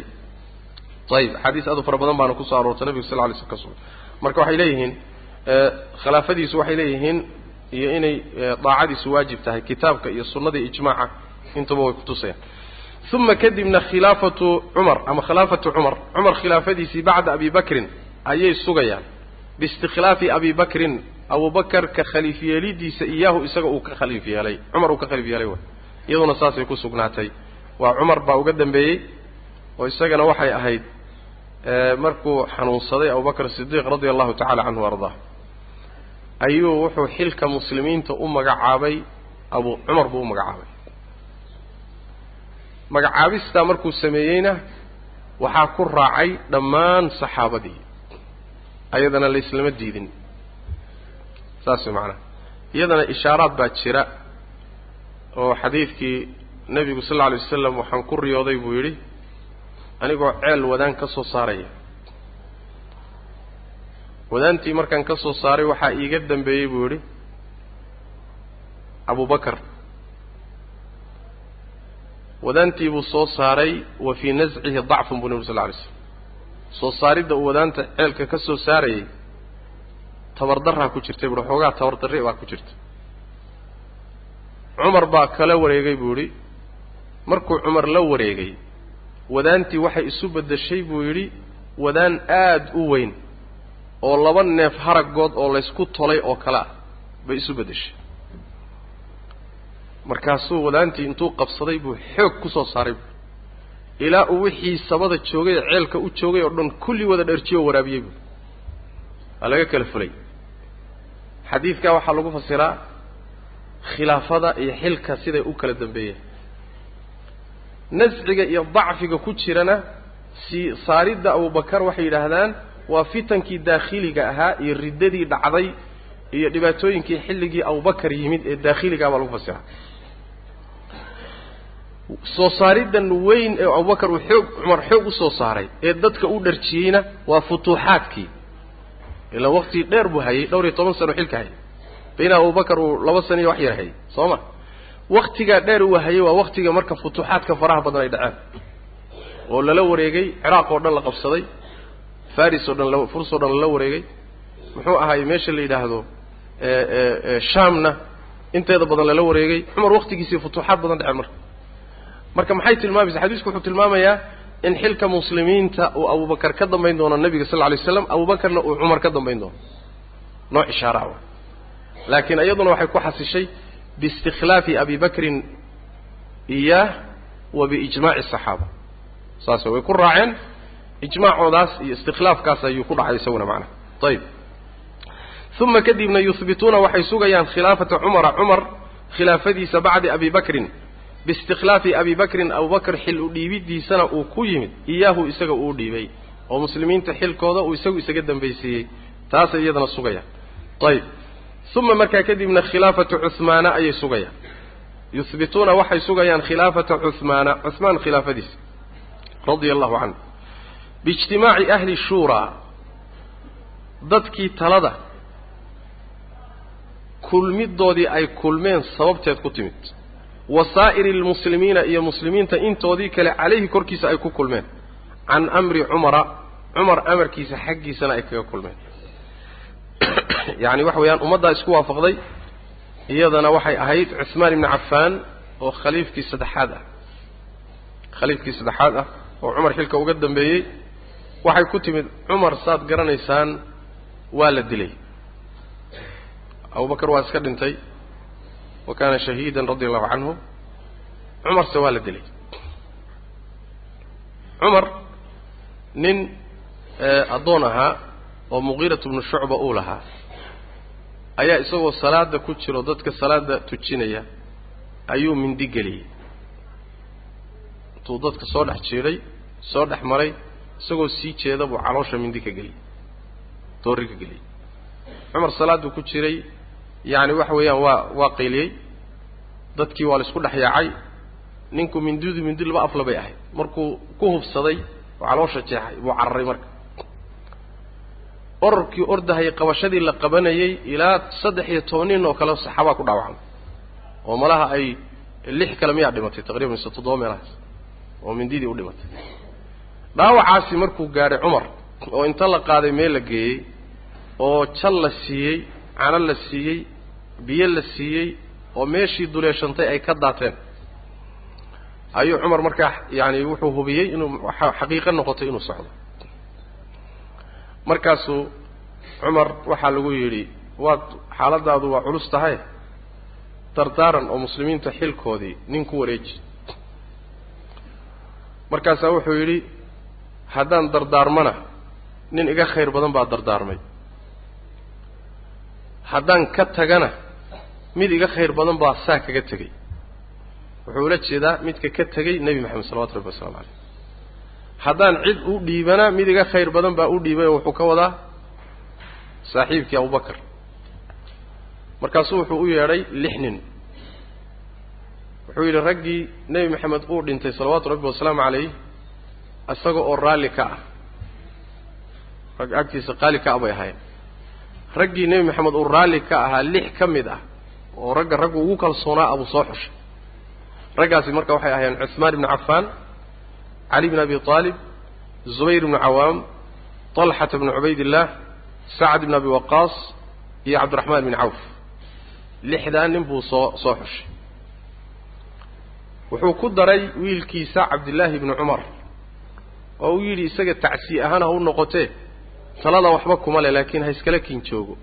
Ayib axaadiis aad u fara badan baana ku soo aroortay nabigu sal lay slm ka sugay. Marka waxay leeyihiin khilaafadiisu waxay leeyihiin iyo inay daacadiisu waajib tahay kitaabka iyo sunnada ijmaaca intuba way kutusayaan uma kadibna khilaafatu cumar ama khilaafatu cumar cumar khilaafadiisii bacda abi bakrin ayay sugayaan. Biistikhlaafi abi bakrin abubakar ka khaliif yeelidiisa iyaahu isaga uu ka khaliif yeelay. Cumar uu ka khaliif yeelay way iyaduna saasay ku sugnaatay. Waa cumar baa uga dambeeyey oo isagana waxay ahayd markuu xanuunsaday abubakr sidiiq radia allahu tacala canhu ardaa ayuu wuxuu xilka muslimiinta u magacaabay abu cumar buu u magacaabay. Magacaabistaa markuu sameeyeyna waxaa ku raacay dhammaan saxaabadii ayadana la islama diidin saas way macanaha iyadana ishaaraad baa jira oo xadiidkii nebigu sal alla alay wasalam waxaan ku riyooday buu yidhi anigoo ceel wadaan ka soo saaraya. Wadaantii markaan ka soo saaray waxaa iiga dambeeyey buu yidhi abubakar wadaantii buu soo saaray wa fii nascihi dacfun buu nabi sal lla alay slam soo saaridda uu wadaanta ceelka ka soo saarayay tabardarraa ku jirtay buuhi xoogaa tabardarri baa ku jirta cumar baa kala wareegay buu yidhi markuu cumar la wareegay wadaantii waxay isu beddeshay buu yidhi wadaan aada u weyn oo laba neef haragood oo laysku tolay oo kale ah bay isu beddeshay. Markaasuu wadaantii intuu qabsaday buu xoog ku soo saaray buu ilaa uu wixii sabada joogay ee ceelka u joogay oo dhan kulli wada dharjiyo oo waraabiyey buu waa laga kala fulay xadiidkaa waxaa lagu fasiraa khilaafada iyo xilka siday u kala dambeeyeen. Nasciga iyo dacfiga ku jirana sii saaridda abubakar waxay yidhaahdaan waa fitankii daakhiliga ahaa iyo riddadii dhacday iyo dhibaatooyinkii xilligii abubakar yimid ee daakhiligaa baa lagu fasiraa. Soo saariddan weyn ee abubakar uu xoog cumar xoog u soo saaray ee dadka u dharjiyeyna waa futuuxaadkii ilaa wakti dheer buu hayay dhowr iyo toban sano xilka hayay. Bayna abubakar uu laba sano iyo wax yar hayay soo ma? Waktigaa dheer uu hayay waa waktiga marka futuuxaadka faraha badan ay dhaceen oo lala wareegay ciraaq oo dhan la qabsaday faris oo dhan furs oo dhan lala wareegay. Muxuu ahaay meesha la yidhaahdo shaamna inteeda badan lala wareegay. Cumar waktigiisii futuuxaad badan dhaceen marka. Marka maxay tilmaamaysa xadiisku wuxuu tilmaamayaa in xilka muslimiinta uu abubakar ka dambayn doono nebiga sal lla lay slam uu cumar ka dambayn doono. Nooc ishaara ah laakiin iyaduna waxay ku xasishay biistikhlaafi abi bakrin iyaah wa biijmaaci asaxaaba saas way ku raaceen ijmaacoodaas iyo istikhlaafkaas ayuu ku dhacay isaguna macnaha ayib uma kadibna yuhbituuna waxay sugayaan khilaafata cumara cumar khilaafadiisa bacda abi bakrin biistikhlaafi abi bakrin abubakr xil u dhiibidiisana uu ku yimid iyaahu isaga uu dhiibay oo muslimiinta xilkooda uu isagu isaga dambaysiiyey taasay iyadana sugayaan. Ayib uma markaa kadibna khilaafatu cuhmaana ayay sugayaan. Yuhbituuna waxay sugayaan khilaafata cuhmaana cuhmaan khilaafadiisa radia allahu canhu. Biijtimaaci ahli shuuraa dadkii talada kulmidoodii ay kulmeen sababteed ku timid wa saa'iri almuslimiina iyo muslimiinta intoodii kale calayhi korkiisa ay ku kulmeen. Can amri cumara cumar amarkiisa xaggiisana ay kaga kulmeen. Yacni waxa weeyaan ummaddaa isku waafaqday iyadana waxay ahayd cuhmaan ibni cafaan oo khaliifkii saddexaad ah. Khaliifkii saddexaad ah oo cumar xilka uga dambeeyey. Waxay ku timid cumar saad garanaysaan waa la dilay. Abubakar waa iska dhintay wa kaana shahiidan radia allahu canhu cumarse waa la dilay cumar nin addoon ahaa oo muqiiratu bnu shucba uu lahaa ayaa isagoo salaada ku jiro dadka salaada tujinaya ayuu mindi geliyey intuu dadka soo dhex jiidhay soo dhex maray isagoo sii jeeda buu caloosha mindi ka geliyey doorri ka geliyey cumar salaaduu ku jiray yacni waxa weeyaan waa waa qayliyey dadkii waa la isku dhex yaacay. Ninku mindidu mindi laba afla bay ahayd. Markuu ku hubsaday oo caloosha jeexay buu cararay marka. Orarkii ordahayay qabashadii la qabanayay ilaa saddex iyo toban nin oo kale saxaabaa ku dhaawacmay. Oo malaha ay lix kale miyaa dhimatay taqriban mise toddoba meelahaas oo mindidii u dhimatay. Dhaawacaasi markuu gaadhay cumar oo inta la qaaday meel la geeyey oo jal la siiyey cano la siiyey biyo la siiyey oo meeshii duleeshantay ay ka daateen. Ayuu cumar markaa yaani wuxuu hubiyey inuu xaqiiqo noqotay inuu socdo. Markaasuu cumar waxaa lagu yidhi waad xaaladaadu waa culus tahay? Dardaaran oo muslimiinta xilkoodii nin ku wareeji. Markaasaa wuxuu yidhi haddaan dardaarmana nin iga khayr badan baa dardaarmay. Haddaan ka tagana mid iga khayr badan baa saa kaga tegey. Wuxuu ula jeedaa midka ka tegey nebi maxamed salawatu rabbi waslamu caleyh haddaan cid u dhiibana mid iga khayr badan baa u dhiibay oo wuxuu ka wadaa saaxiibkii abubakar markaasuu wuxuu u yeedhay lix nin. Wuxuu yidhi raggii nebi maxamed uu dhintay salawaatu rabbi wasalaamu calayh isaga oo raalli ka ah. Rag agtiisa qaali ka ah bay ahaayeen. Raggii nebi maxamed uu raalli ka ahaa lix ka mid ah oo ragga raggu ugu kalsoonaa abuu soo xushay. Raggaasi marka waxay ahaayeen cuثmaan ibnu cafaan cali bn abi aalib zubayr ibnu cawaam طalxata bnu cubaydillaah sacd ibn abi waqaas iyo cabdiraxmaan bn cawf. Lixdaa nin buu soo soo xushay. Wuxuu ku daray wiilkiisa cabdillaahi ibnu cumar oo uu yidhi isaga tacsiye ahaan ha u noqotee talada waxba kuma leh laakiin ha iskala kin joogo.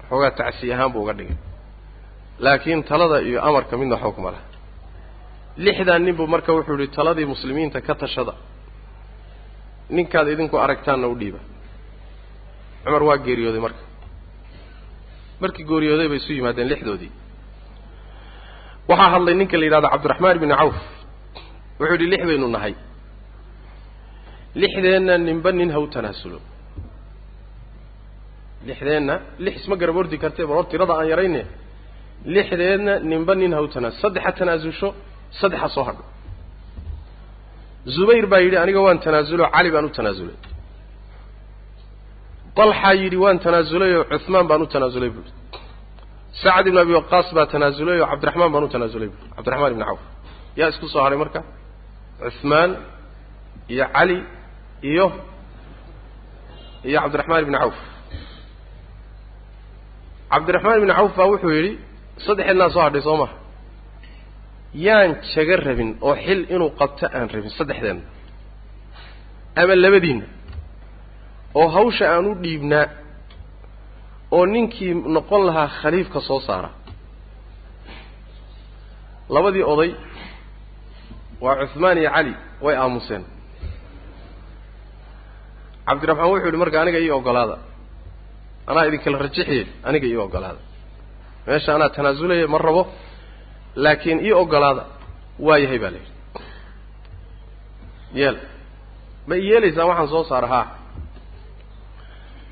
Waxoogaa tacsiye ahaan buu uga dhigay laakiin talada iyo amarka midna kuma leh lixdaa nin buu marka wuxuu yihi taladii muslimiinta ka tashada ninkaad idinku aragtaanna u dhiiba. Cumar waa geeriyooday marka. Markii geeriyooday bay isu yimaadeen lixdoodii. Waxaa hadlay ninka la yidhahdo cabdiraxmaan ibni cawf. Wuxuu yidhi lix baynu nahay. Lixdeenna ninba nin ha u tanaasulo lixdeenna lix isma garab ordi kartee bal hor tirada aan yarayne lixdeedna ninba nin ha u tanaasul saddex ha tanaasusho saddex ha soo hadho. Zubayr baa yidhi aniga waan tanaasulo cali baan u tanaasulay. Dalxaa yidhi waan tanaasulay oo cuثmaan baan u tanaasulay buuri sacd ibn abi waqaas baa tanaasulay oo cabdiraxmaan baan u tanaasulay buuri cabdiraxmaan ibni cawf. Yaa isku soo hadhay marka? Cuثmaan iyo cali iyo iyo cabdiraxmaan ibni cawf. Cabdiraxmaan ibni cawf baa wuxuu yidhi saddexeednaa soo hadhay soo maha yaan jaga rabin oo xil inuu qabto aan rabin saddexdeenna ama labadiinna oo hawsha aan u dhiibnaa oo ninkii noqon lahaa khaliifka soo saara. Labadii oday waa cuثmaan iyo cali way aamuseen. Cabdiraxmaan wuxuu yidhi marka aniga ii ogolaada anaa idinkala rajixiye aniga ii ogolaada meesha anaa tanaasulaya ma rabo laakiin ii ogolaada waa yahay baa la yidhi. Yeel ma i yeelaysaan waxaan soo saara haa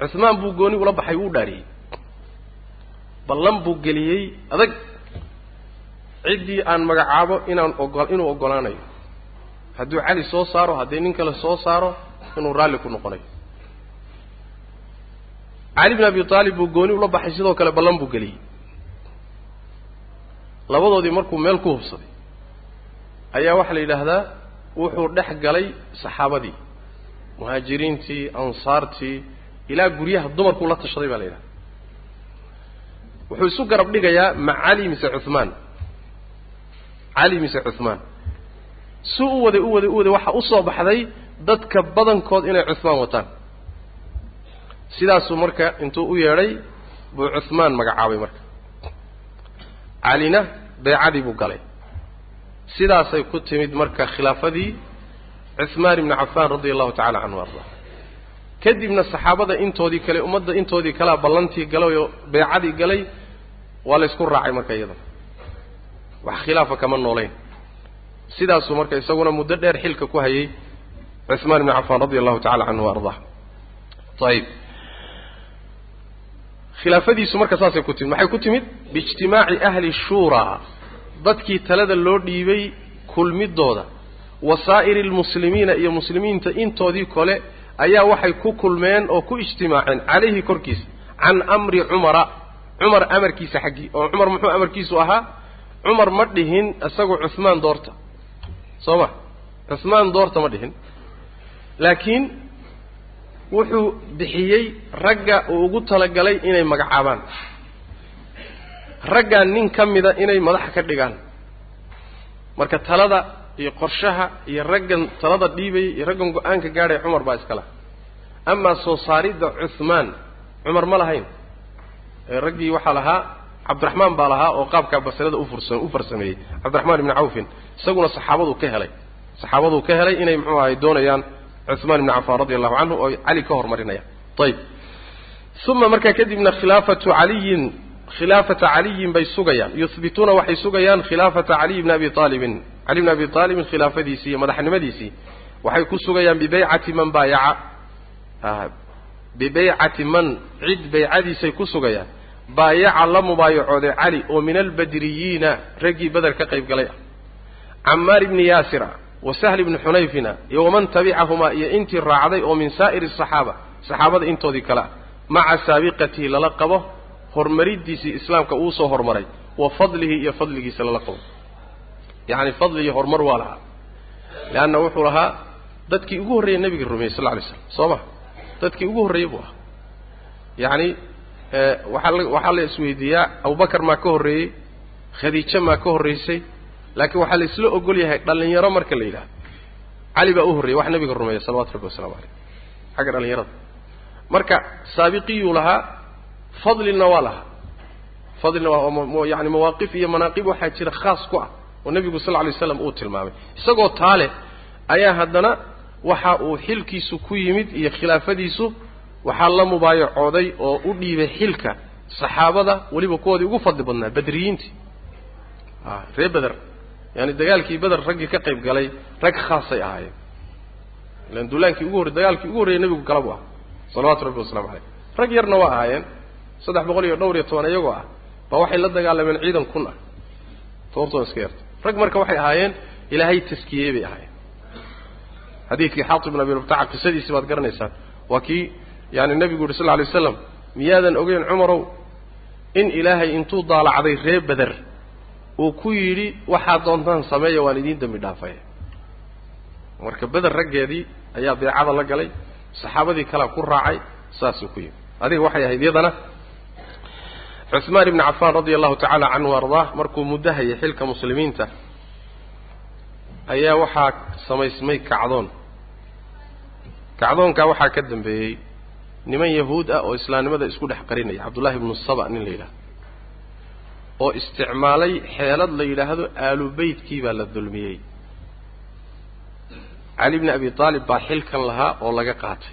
cuثmaan buu gooni ula baxay wuu dhaariyey. Ballan buu geliyey adag. Ciddii aan magacaabo inaan ogo inuu oggolaanayo hadduu cali soo saaro haddii nin kale soo saaro inuu raalli ku noqonayo cali bin abi aalib buu gooni ula baxay sidoo kale ballan buu geliyey labadoodii markuu meel ku hubsaday ayaa waxaa la yidhaahdaa wuxuu dhex galay saxaabadii muhaajiriintii ansaartii ilaa guryaha dumarkuu la tashaday baa la yidhahda wuxuu isu garab dhigayaa ma cali mise cumaan cali mise cumaan si u waday u waday u waday waxaa u soo baxday dadka badankood inay cumaan wataan. Sidaasuu marka intuu u yeedhay buu cumaan magacaabay marka calina beecadii buu galay. Sidaasay ku timid marka khilaafadii cuثmaan ibni cafaan radia allahu tacala canhu arda. Kadibna saxaabada intoodii kale ummadda intoodii kalea ballantii galay oo beecadii galay waa laysku raacay marka iyada. Wax khilaafa kama noolayn. Sidaasuu marka isaguna muddo dheer xilka ku hayay cuثmaan ibni cafaan radia allahu tacala canhu arda. Ayib khilaafadiisu marka saasay ku timid. Maxay ku timid? Biijtimaaci ahli shuuraa dadkii talada loo dhiibay kulmidooda wasaa'iri lmuslimiina iyo muslimiinta intoodii kole ayaa waxay ku kulmeen oo ku ijtimaaceen calayhi korkiisa can amri cumara. Cumar amarkiisa xaggii oo cumar muxuu amarkiisu ahaa? Cumar ma dhihin isagu cuثmaan doorta. Soo ma? Cuثmaan doorta ma dhihin. Laakiin wuxuu bixiyey ragga uu ugu talagalay inay magacaabaan. Raggaa nin ka mida inay madaxa ka dhigaan. Marka talada iyo qorshaha iyo raggan talada dhiibayay iyo raggan go'aanka gaadhaya cumar baa iska laha amaa soo saaridda cuثmaan cumar ma lahayn? Ee raggii waxaa lahaa cabdiraxmaan baa lahaa oo qaabkaa basilada ufursa u farsameeyey. Cabdiraxmaan ibni cawfin isaguna saxaabaduu ka helay. Saxaabaduu ka helay inay muxuu ahay doonayaan cuثmaan ibni cafaan radi allahu canhu oo cali ka hormarinayaan ayib uma markaa kadibna khilaafatu caliyin khilaafata caliyin bay sugayaan. Yuhbituuna waxay sugayaan khilaafata caliy bni abi aalibin cali bni abi aalibin khilaafadiisii iyo madaxnimadiisii waxay ku sugayaan bibeycati man baayaca. Bibeycati man cid beycadiisay ku sugayaan. Baayaca la mubaayacooday cali oo min albadriyiina raggii beder ka qayb galay. Ah camaar ibni yaasira wa sahl ibni xunayfina iyo waman tabicahumaa iyo intii raacday oo min saa'iri asaxaaba saxaabada intoodii kale ah maca saabiqatihi lala qabo horumaridiisii islaamka uu soo horumaray wa fadlihi iyo fadligiisa lala qabo. Yacni fadli iyo horumar waa lahaa. Leanna wuxuu lahaa dadkii ugu horreeyey nebiga rumeeyey sal lla alay slam soo ma? Dadkii ugu horreeyey buu ahaa. Yacni waxaa la waxaa la isweydiiyaa abubakar maa ka horreeyey khadiijo maa ka horraysay laakiin waxaa la isla ogol yahay dhallinyaro marka la yidhahdo cali baa u horreeyey wax nebiga rumeeya salawatu rabbi wasalamu caleyh xagga dhallinyarada. Marka saabiqiyuu lahaa fadlina waa lahaa. Fadlina waa yani mawaaqif iyo manaaqib waxaa jira khaas ku ah oo nebigu sal alay slam uu tilmaamay. Isagoo taale ayaa haddana waxa uu xilkiisu ku yimid iyo khilaafadiisu waxaa la mubaayacooday oo u dhiibay xilka saxaabada weliba kuwoodii ugu fadli badnaa badriyiintii. A ree beder yaani dagaalkii beder raggii ka qayb galay rag khaasay ahaayeen. Ilan duulaankii ugu horrey dagaalkii ugu horreeyey nebigu galabu ah. Salawaatu rabbi waslamu caleyh rag yarna waa ahaayeen. Saddex boqol iyo dhowr iyo toban iyagoo ah baa waxay la dagaalameen ciidan kun ah. Tobantoon iska yarta. Rag marka waxay ahaayeen ilaahay taskiyey bay ahaayeen. Xadiidkii xaatib bin abi rubtaca qisadiisi baad garanaysaan. Waa kii yaani nebigu yidhi sal lla alay waslam miyaadan ogeyn cumarow in ilaahay intuu daalacday ree beder uu ku yidhi waxaad doontaan sameeya waan idiin dembi dhaafaya marka beder raggeedii ayaa beecada la galay saxaabadii kalea ku raacay saasuu ku yimi adiga waxay ahayd iyadana cuثmaan ibni cafaan radia allahu tacaala canhu ardaah markuu muddo hayay xilka muslimiinta ayaa waxaa samaysmay kacdoon. Kacdoonkaa waxaa ka dambeeyey niman yahuud ah oo islaamnimada isku dhex qarinaya cabdullahi ibnu saba nin la yidhahdo oo isticmaalay xeelad la yidhaahdo aalu beytkii baa la dulmiyey. Cali bni abi aalib baa xilkan lahaa oo laga qaatay.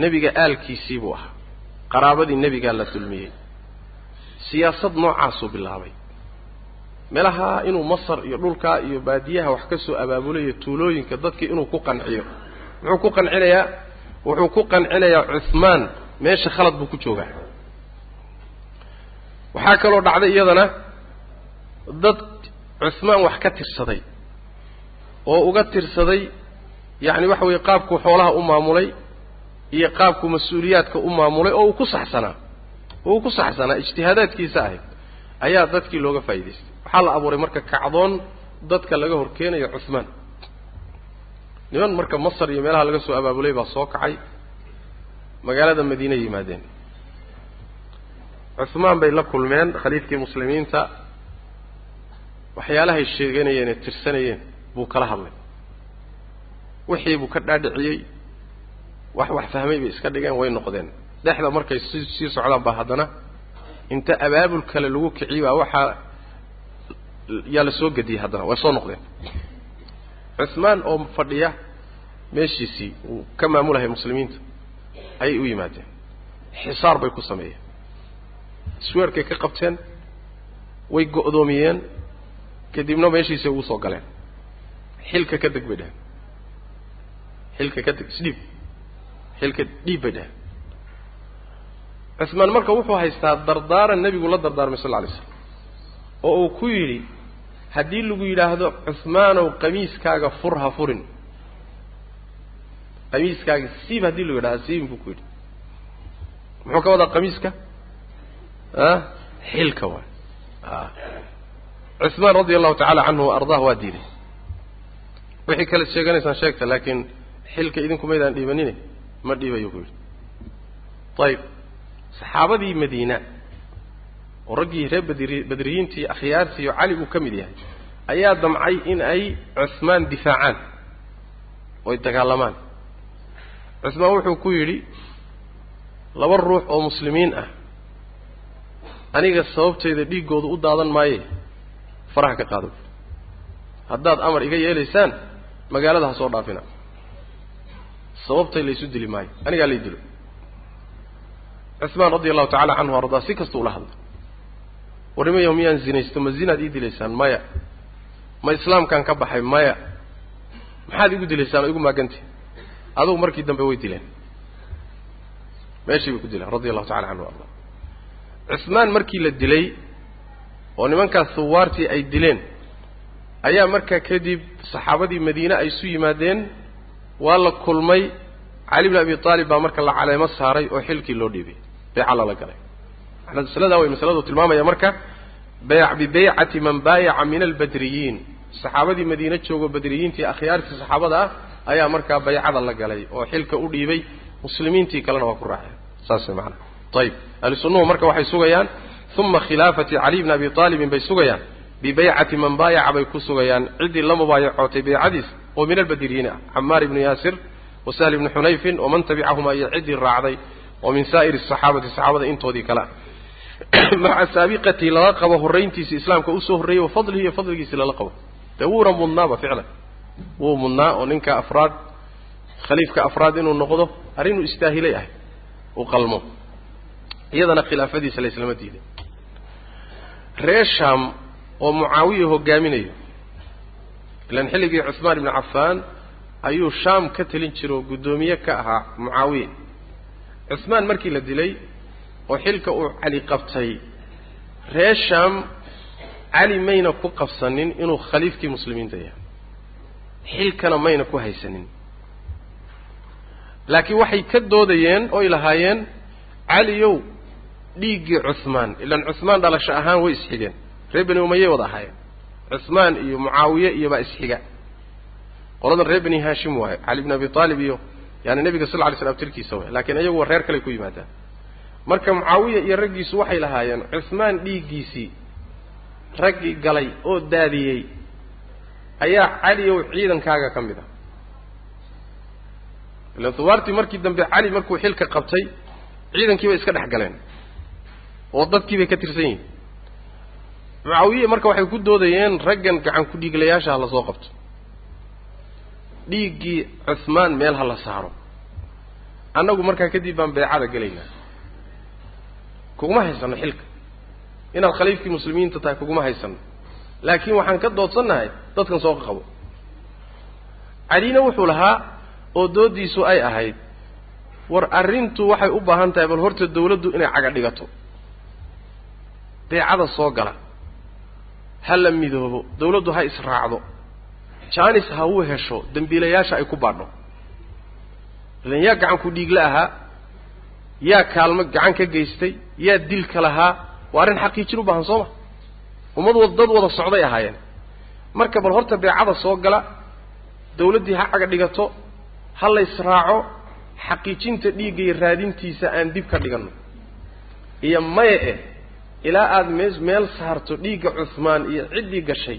Nebiga aalkiisii buu ahaa. Qaraabadii nebigaa la dulmiyey. Siyaasad noocaasuu bilaabay. Meelaha inuu masar iyo dhulkaa iyo baadiyaha wax ka soo abaabulayo tuulooyinka dadkii inuu ku qanciyo. Muxuu ku qancinayaa? Wuxuu ku qancinayaa cuhmaan meesha khalad buu ku joogaa waxaa kaloo dhacday iyadana dad cuhmaan wax ka tirsaday. Oo uga tirsaday yacni waxa weeye qaabkuu xoolaha u maamulay iyo qaabkuu mas'uuliyaadka u maamulay oo uu ku saxsanaa. Oo uu ku saxsanaa ijtihaadaadkiisa ahayd ayaa dadkii looga faa'idaystay waxaa la abuuray marka kacdoon dadka laga hor keenayo cuhmaan niman marka masar iyo meelaha laga soo abaabulay baa soo kacay. Magaalada madiine yimaadeen cuhmaan bay la kulmeen khaliifkii muslimiinta. Waxyaalahay sheeganayeen ee tirsanayeen buu kala hadlay. Wixii buu ka dhaadhiciyey. Wax wax fahmay bay iska dhigeen way noqdeen. Dhexda markay si sii socdaan baa haddana inta abaabul kale lagu kiciyey baa waxaa yaa la soo gediyey haddana way soo noqdeen. Cuhmaan oo fadhiya meeshiisii uu ka maamulahay muslimiinta ayay u yimaadeen. Xisaar bay ku sameeyeen isweerkay ka qabteen way go'doomiyeen kadibna meeshiisay ugu soo galeen. Xilka ka deg bay dheheen xilka ka deg isdhiib. Xilka dhiib bay dheheen cuhmaan marka wuxuu haystaa dardaaran nebigu la dardaarmay sal lla alay slam oo uu ku yidhi haddii lagu yidhaahdo cuhmaanow qamiiskaaga fur ha furin. Qamiiskaaga siib haddii lagu yidhahdo siibin buu ku yidhi. Muxuu ka wadaa qamiiska xilka waay. Cuhmaan radia allahu tacala canhu wa ardaah waa diiday. Wixii kale sheeganaysaan sheegta laakiin xilka idinku maydaan dhiibanine ma dhiibayo ku yidhi. Ayib saxaabadii madiina oo raggii reer badri badriyiintii akhyaartii oo cali uu ka mid yahay ayaa damcay in ay cuhmaan difaacaan. Oo ay dagaalamaan. Cuhmaan wuxuu ku yidhi laba ruux oo muslimiin ah aniga sababteyda dhiiggooda u daadan maaye faraha ka qaado haddaad amar iga yeelaysaan magaalada ha soo dhaafina. Sababtay laysu dili maayo anigaa lay dilo. Cuhmaan radia allahu tacala canhu ardaa si kasta ula hadlay warnimayaho miyaan zinaysto ma zinaad ii dilaysaan maya. Ma islaamkaan ka baxay maya. Maxaad igu dilaysaan oo igu maaganti adugu markii dambe way dileen. Meeshii bay ku dileen radia allahu tacala canhu arda cuhmaan markii la dilay oo nimankaas huwaartii ay dileen ayaa markaa kadib saxaabadii madiine ay isu yimaadeen waa la kulmay. Cali bn abi aalib baa marka la caleemo saaray oo xilkii loo dhiibay beeca lala galay. Masaladaa way masaladu tilmaamaya marka bayc bibeycati man baayaca min albadriyiin. Saxaabadii madiine joogo badriyiintii akhyaartii saxaabada ah ayaa markaa baycada la galay oo xilka u dhiibay muslimiintii kalena waa ku raaceen. Saas maana ayib ahlu sunnuhu marka waxay sugayaan uma khilaafati caliy bni abi aalibin bay sugayaan. Bibeycati man baayaca bay ku sugayaan. Ciddii la mubaayacootay beycadiis oo min albadriyiin ah camaar ibnu yaasir wa sahl ibni xunayfin waman tabicahuma iyo ciddii raacday oo min saa'iri saxaabati saxaabada intoodii kale. Ah maca saabiqatii lala qabo horrayntiisi islaamka u soo horreeyey wa fadlihi iyo fadligiisi lala qabo. Dee wuuna mudnaaba ficlan. Wuu mudnaa oo ninka afraad khaliifka afraad inuu noqdo arrinuu istaahilay ahay uu qalmo iyadana khilaafadiisa la islama diiday reer shaam oo mucaawiya hogaaminayo ilaan xilligii cuhmaan ibnu cafaan ayuu shaam ka telin jira oo guddoomiye ka ahaa mucaawiya. Cuhmaan markii la dilay oo xilka uu cali qabtay reer shaam cali mayna ku qabsanin inuu khaliifkii muslimiinta yahay. Xilkana mayna ku haysanin. Laakiin waxay ka doodayeen oy lahaayeen caliyow dhiiggii cuhmaan ilaan cuhmaan dhalasho ahaan way isxigeen. Reer beni umayey wada ahaayeen. Cuhmaan iyo mucaawiye iyo baa isxiga. Qoladan reer beni haashim waayo cali bn abi aalib iyo yaani nebiga sal lla ly slam tirkiisa waay laakiin iyagu reer kale ku yimaadaan. Marka mucaawiya iyo raggiisu waxay lahaayeen cuhmaan dhiiggiisii raggii galay oo daadiyey ayaa caliyow ciidankaaga ka mid ah. Ilaan hubaartii markii dambe cali markuu xilka qabtay ciidankii bay iska dhex galeen oo dadkii bay ka tirsan yihiin. Mucaawiye marka waxay ku doodayeen raggan gacan ku dhiiglayaasha ha la soo qabto. Dhiiggii cuhmaan meel ha la saaro. Annagu markaa kadib baan beecada gelaynaa. Kuguma haysano xilka. Inaad khaliifkii muslimiinta tahay kuguma haysano laakiin waxaan ka doodsannahay dadkan soo qabo. Calina wuxuu lahaa oo dooddiisu ay ahayd war arrintu waxay u baahan tahay bal horta dawladdu inay caga dhigato beecada soo gala. Ha la midoobo dawladdu ha israacdo. Jaanis ha u hesho dembiilayaasha ay ku baadho. Ilan yaa gacan ku dhiigla ahaa yaa kaalmo gacan ka geystay yaa dilka lahaa waa arrin xaqiijin u baahan soo ma? Ummad wad dad wada socday ahaayeen. Marka bal horta beecada soo gala dawladdii ha caga dhigato ha la israaco xaqiijinta dhiigga iyo raadintiisa aan dib ka dhiganno. Iyo maya eh ilaa aada mee meel saarto dhiigga cuhmaan iyo ciddii gashay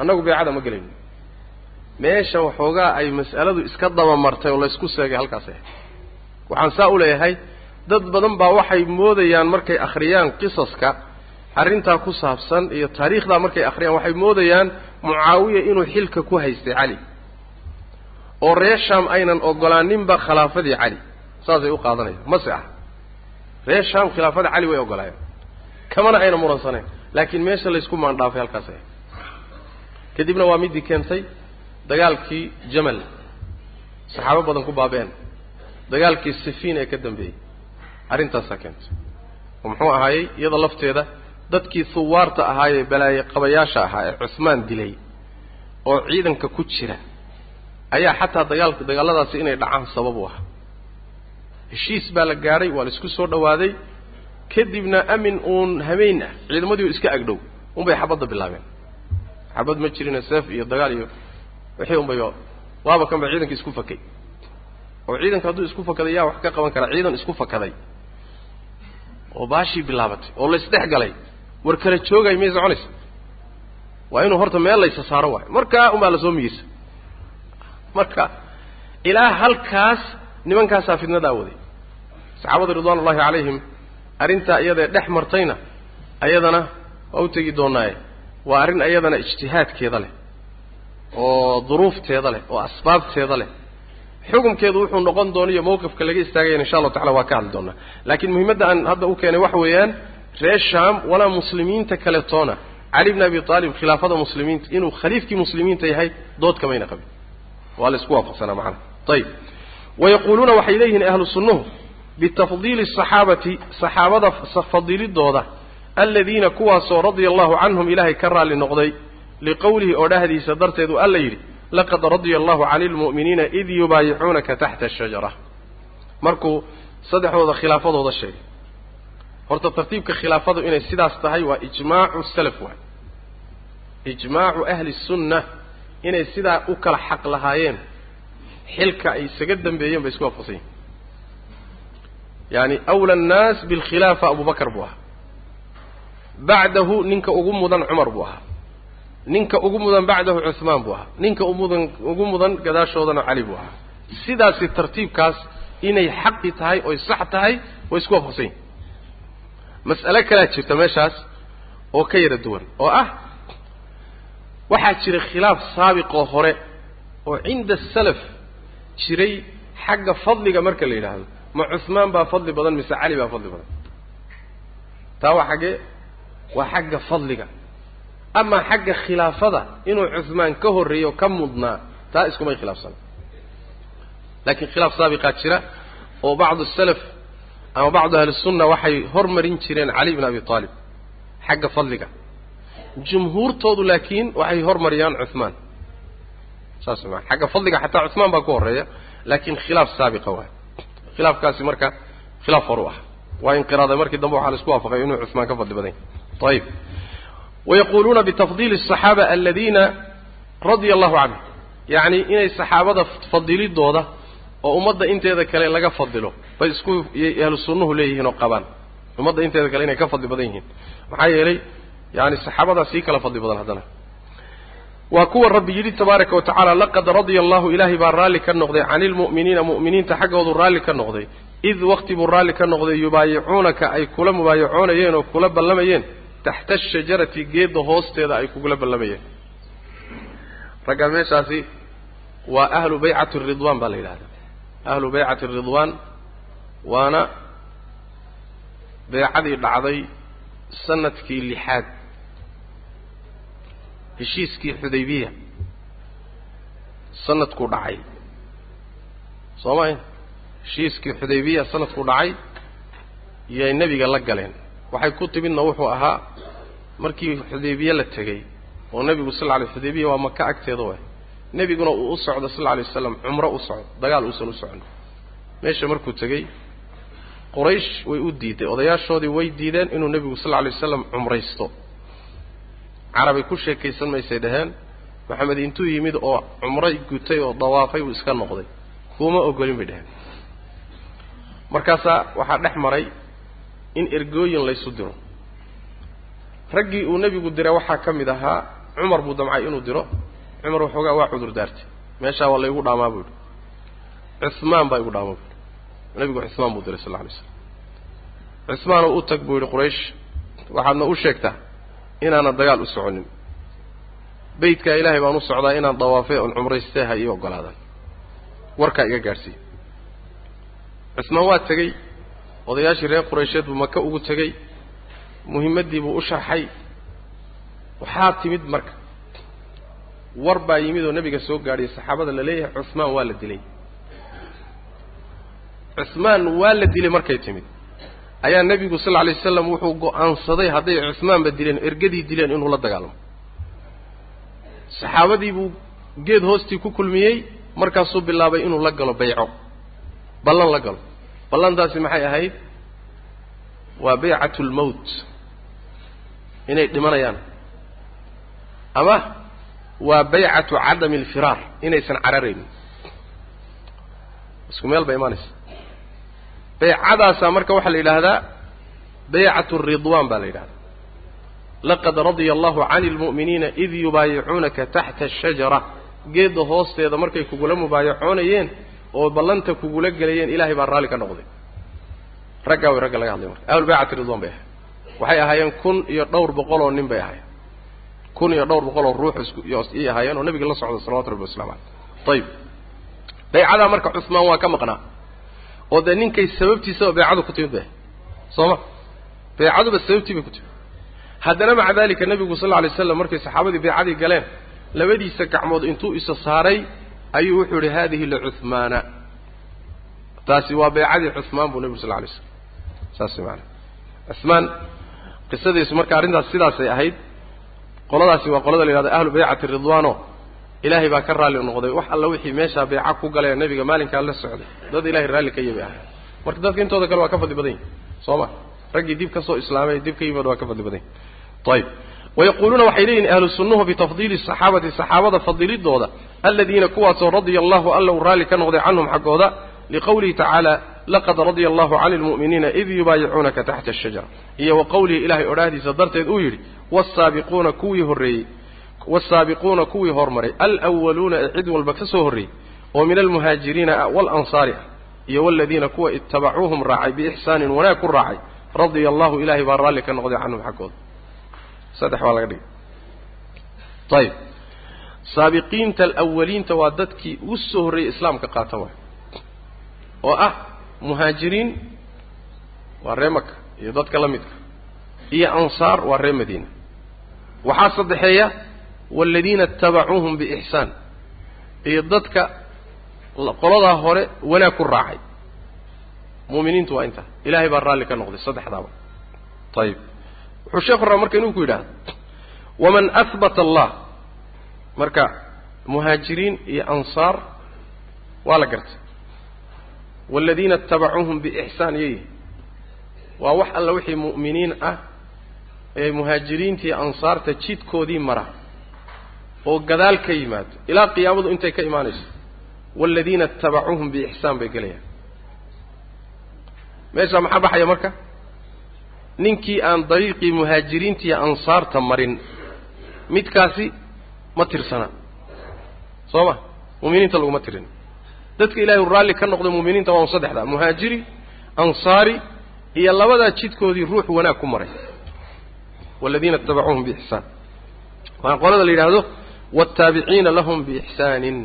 annagu beecada ma gelayno meesha waxoogaa ay mas'aladu iska dabamartay oo laysku seegay halkaas ah waxaan saa u leeyahay dad badan baa waxay moodayaan markay akhriyaan qisaska arrintaa ku saabsan iyo taariikhdaa markay akhriyaan waxay moodayaan mucaawiya inuu xilka ku haystay cali. Oo reer shaam aynan ogolaaninba khilaafadii cali saasay u qaadanayaan mase ah. Reer shaam khilaafada cali way ogolaayeen kamana ayna muransaneen laakiin meesha laysku maandhaafay halkaas ah kadibna waa midii keentay dagaalkii jamal. Saxaabo badan ku baabeen. Dagaalkii sifiin ee ka dambeeyey. Arrintaasaa keentay oo muxuu ahaayey? Iyada lafteeda dadkii huwaarta ahaayee balaaye qabayaasha ahaa ee cusmaan dilay oo ciidanka ku jira ayaa xataa dagaalka dagaalladaasi inay dhacaan sabab u ah. Heshiis baa la gaadhay waa la isku soo dhawaaday kadibna amin uun hameyn ah ciidamadii iska agdhow unbay xabadda bilaabeen. Xabad ma jirine seef iyo dagaal iyo wixii unbay waaba kan ba ciidanka isku fakay. Oo ciidanka hadduu isku fakaday yaa wax ka qaban karaa ciidan isku fakaday. Oo baashii bilaabatay oo la isdhex galay war kala joogay miyay soconaysa waa inuu horta meel laysa saaro waayo markaa unbaa la soo miyirsa marka ilaa halkaas nimankaasaa fidnadaa waday saxaabada ridwaan ullahi calayhim arrintaa iyadae dhex martayna ayadana waa u tegi doonaaye waa arrin ayadana ijtihaadkeeda leh oo duruufteeda leh oo asbaabteeda leh. Xukumkeedu wuxuu noqon doonayo mawqifka laga istaagayana insha allahu tacala waa ka hadli doonaa. Laakiin muhimmadda aan hadda u keenay waxa weeyaan reer shaam walaa muslimiinta kale toona. Cali bni abi aalib khilaafada muslimiinta inuu khaliifkii muslimiinta yahay dood kamayna qabin waa la isku waafaqsanaa macana ayib wayaquuluuna waxay leeyihiin ahlu sunnuhu bitafdiili asaxaabati saxaabada fadiilidooda aladiina kuwaasoo radia allahu canhum ilaahay ka raalli noqday liqowlihi oo dhahdiisa darteedu alla yidhi laqad radia allahu cani lmu'miniina id yubaayicuunaka taxta ashajara markuu saddexdooda khilaafadooda sheegay. Horta tartiibka khilaafadu inay sidaas tahay waa ijmaacu salaf waay. Ijmaacu ahli sunna inay sidaa u kala xaq lahaayeen xilka ay isaga dambeeyeen bay isku waafaqsan yihiin yani awla annaas bilkhilaafa abubakar buu ahaa. Bacdahu ninka ugu mudan cumar buu ahaa. Ninka ugu mudan bacdahu cuhmaan buu ahaa. Ninka umudan ugu mudan gadaashoodana cali buu ahaa. Sidaasi tartiibkaas inay xaqi tahay oy sax tahay way isku waafaqsan yihiin mas'ale kalaa jirta meeshaas oo ka yara duwan oo ah waxaa jira khilaaf saabiqoo hore oo cinda salaf jiray xagga fadliga marka la yidhaahdo ma cuhmaan baa fadli badan mise cali baa fadli badan? Taa waa xaggee waa xagga fadliga. Amaa xagga khilaafada inuu cuhmaan ka horreeyo ka mudnaa taa iskumay khilaafsana laakiin khilaaf saabiqaa jira oo bacdu salaf ama bacdu ahlisunna waxay hormarin jireen cali bn abi aalib xagga fadliga. Jumhuurtoodu laakiin waxay hormariyaan cuhmaan saas maa xagga fadliga xataa cuhmaan baa ku horreeya laakiin khilaaf saabiqa waay khilaafkaasi marka khilaaf horu ah waa inqiraaday markii dambe waxaa la isku waafaqay inuu cuhmaan ka fadli badan yahy ayib wayaquuluuna bitafdiili الصaxaaba aladiina radia allahu canhum yacni inay saxaabada fadilidooda oo ummadda inteeda kale laga fadilo bay isku ahlu sunnuhu leeyihiin oo qabaan ummadda inteeda kale inay ka fadli badan yihiin maxaa yeelay yani saxaabadaa sii kala fadli badan haddana waa kuwa rabbi yidhi tabaaraka wa tacaala laqad radia allahu ilaahay baa raalli ka noqday cani lmu'miniina mu'miniinta xaggoodu raalli ka noqday. Id waqti buu raalli ka noqday yubaayicuunaka ay kula mubaayacoonayeen oo kula ballamayeen. Taxta ashajarati geedda hoosteeda ay kugula ballamayeen. Ragga meeshaasi waa ahlu baycati ridwaan baa la yidhahdaa. Ahlu baycati ridwaan waana beecadii dhacday sannadkii lixaad heshiiskii xudaybiya. Sanadkuu dhacay. Soo ma heshiiskii xudaybiya sanadkuu dhacay yay nebiga la galeen. Waxay ku timidna wuxuu ahaa markii xudaybiye la tegey oo nebigu sal alay xudaybiya waa maka agteeda waay. Nebiguna uu u socdo sal lla alay waslam cumro u socdo dagaal uusan u socon. Meesha markuu tegey quraysh way u diiday odayaashoodii way diideen inuu nebigu sal lla alay waslam cumraysto carabay ku sheekaysan maysay dhaheen maxamed intuu yimid oo cumray gutay oo dawaafay uu iska noqday. Kuuma ogolin bay dhaheen. Markaasaa waxaa dhex maray in ergooyin laysu diro. Raggii uu nebigu diray waxaa ka mid ahaa cumar buu damcay inuu diro. Cumar waxoogaa waa cudur daartay meeshaa waa laygu dhaamaa buu yidhi. Cuhmaan baa igu dhaamaa buu yidhi. Nebigu cuhmaan buu diray sal lla alay slam cuhmaanoo u tag buu yidhi quraysh waxaadna u sheegtaa inaanan dagaal u soconin. Beytkaa ilaahay baan u socdaa inaan dawaafay oon cumraystee ha ii ogolaadaan warkaa iga gaadhsiiya cusmaan waa tegey. Odayaashii reer quraysheed buu maka ugu tegey. Muhimmaddii buu u sharxay. Waxaa timid marka. War baa yimid oo nebiga soo gaadhiyay saxaabada la leeyahay cusmaan waa la dilay. Cusmaan waa la dilay markay timid ayaa nebigu sal lla alay waslam wuxuu go'aansaday hadday cusmaanba dileen ergadii dileen inuu la dagaalamo. Saxaabadii buu geed hoostii ku kulmiyey markaasuu bilaabay inuu la galo bayco. Ballan la galo. Ballantaasi maxay ahayd? Waa baycatu lmowt inay dhimanayaan. Ama waa baycatu cadami alfiraar inaysan cararaynin. Isku meel bay imaanaysa baycadaasaa marka waxaa la yidhaahdaa baycatu ridwaan baa la yidhahdaa laqad radia allahu cani lmu'miniina id yubaayicuunaka taxta ashajara geedda hoosteeda markay kugula mubaayacoonayeen oo ballanta kugula gelayeen ilaahay baa raalli ka noqday. Raggaa way ragga laga hadlay marka. Ahlu baycati ridwan bay ahay waxay ahaayeen kun iyo dhowr boqol oo nin bay ahaayeen. Kun iyo dhowr boqol oo ruux iyay ahaayeen oo nabiga la socda salawatu rabbi waslamu caleyh ayib baycadaa marka cusmaan waa ka maqnaa oo dee ninkay sababtiisaba baycadu ku timid ahay soo ma baycaduba sababtii bay ku timid. Haddana maca dalika nebigu sal lla alay slam markay saxaabadii baycadii galeen labadiisa gacmood intuu isa saaray ayuu wuxuu yihi hadihi licuhmaana taasi waa baycadii cuhmaan buu nebigu sal lla alay slam saas maana cuhmaan qisadiisu marka arrintaas sidaasay ahayd qoladaasi waa qolada la yihahdo ahlu baycati ridwaano ilaahay baa ka raalli noqday. Wax alla wixii meeshaa beeca ku galaya nebiga maalinkaa la socday. Dad ilahay raalli ka yabi ahay marka dadka intooda kale waa ka fadli badan yihiin soo ma? Raggii dib ka soo islaamay dib ka yimaad waa ka fadli badan ayib wayaquuluuna waxay leeyihiin ahlu sunnuhu bitafdiili saxaabati saxaabada fadilidooda aladiina kuwaasoo radia allahu alla uu raalli ka noqday canhum xaggooda liqowlihi tacaala laqad radia allahu cani lmu'miniina id yubaayicuunaka taxta ashajara iyo wa qowlihi ilahay odhaahdiisa darteed uu yidhi waasaabiquuna kuwii horreeyey waasaabiquuna kuwii hormaray alwaluuna ee cid walba ka soo horreeyey oo min almuhaajiriina waalansaari ah iyo waladiina kuwa itabacuuhum raacay biixsaanin wanaag ku raacay radia allahu ilahay baa raalli ka noqday canhum xaggooda saddex baa laga dhigay ayib saabiqiinta alawaliinta waa dadkii ugu soo horreeyey islaamka qaata waay oo ah muhaajiriin waa ree maka iyo dadka la midka iyo ansaar waa ree madiina waxaa saddexeeya waaladiina itabacuuhum biixsaan iyo dadka qoladaa hore wanaag ku raacay mu'miniintu waa intaa ilaahay baa raalli ka noqday saddexdaaba ayib wuxuu sheekhu rabaa marka inuu ku yidhahdo waman ahbata allah marka muhaajiriin iyo ansaar waa la gartay waaladiina itabacuuhum biixsaan yayihi waa wax alla wixii mu'miniin ah ee muhaajiriintii ansaarta jidkoodii mara oo gadaal ka yimaado ilaa qiyaamadu intay ka imaanayso waaladiina itabacuuhum biixsaan bay gelayaan. Meeshaa maxaa baxaya marka? Ninkii aan dariiqii muhaajiriintiiyo ansaarta marin midkaasi ma tirsana. Soo ma? Mu'miniinta laguma tirin. Dadka ilahay u raalli ka noqday mu'miniinta waa un saddexdaa muhaajiri ansaari iyo labadaa jidkoodii ruux wanaag ku maray. Waladiina itabacuuhum biixsaan. Waa qolada la yidhaahdo waaltaabiciina lahum biixsaanin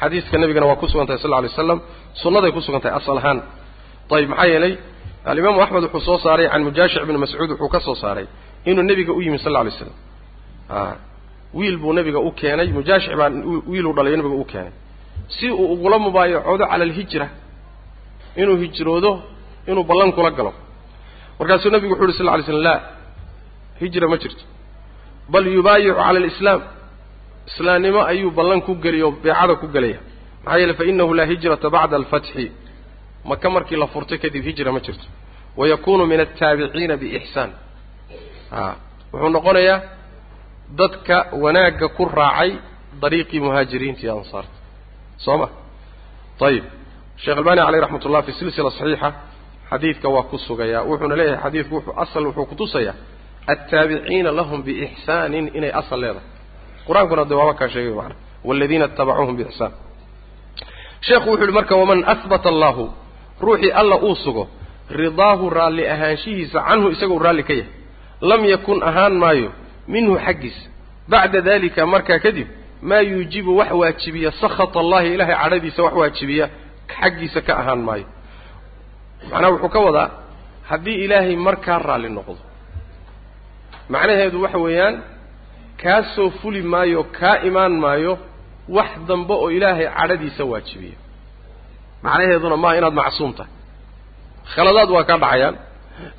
xadiiska nabigana waa ku sugan tahay sal alay slam sunnaday ku sugan tahay asal ahaan ayib maxaa yeelay alimaamu axmed wuxuu soo saaray can mujaashic bni mascuud wuxuu ka soo saaray inuu nebiga u yimi sal alay slam wiil buu nebiga u keenay mujaashic baa wiiluu dhalayo nebiga u keenay si uu ugula mubaayacoodo cala alhijra inuu hijroodo inuu ballan kula galo markaasuu nebigu wuxu uhi sal alay slam laa hijra ma jirto bal yubaayicu cala alislaam islaamnimo ayuu ballan ku geliya oo beecada ku gelaya. Maxaa yeele fa inahu laa hijrata bacda alfatxi maka markii la furtay kadib hijra ma jirto. Wayakunu min altaabiciina biixsaan a wuxuu noqonayaa dadka wanaagga ku raacay dariiqii muhaajiriinta iyo ansaarta. Soo ma? Ayib sheekh albani caleyh raxmat ullah fi silsila saxiixa xadiidka waa ku sugayaa. Wuxuuna leeyahay xadiidku wuxuu asal wuxuu kutusayaa altaabiciina lahum biixsaanin inay asal leedahay qur'aankuna dee waaba kaa sheegay macana waladiina itabacuuhum biixsaan sheekhu wuxu uhi marka waman ahbata allahu ruuxii alla uu sugo ridaahu raalli ahaanshihiisa canhu isagoo raalli ka yahay. Lam yakun ahaan maayo minhu xaggiisa. Bacda dalika markaa kadib maa yuujibu wax waajibiya sakhata allahi ilaahay cadhadiisa wax waajibiya xaggiisa ka ahaan maayo. Macnaha wuxuu ka wadaa haddii ilaahay markaa raalli noqdo macnaheedu waxa weeyaan kaa soo fuli maayo kaa imaan maayo wax dambe oo ilaahay cadhadiisa waajibiya. Macnaheeduna maa inaad macsuum tahay. Khaladaad waa kaa dhacayaan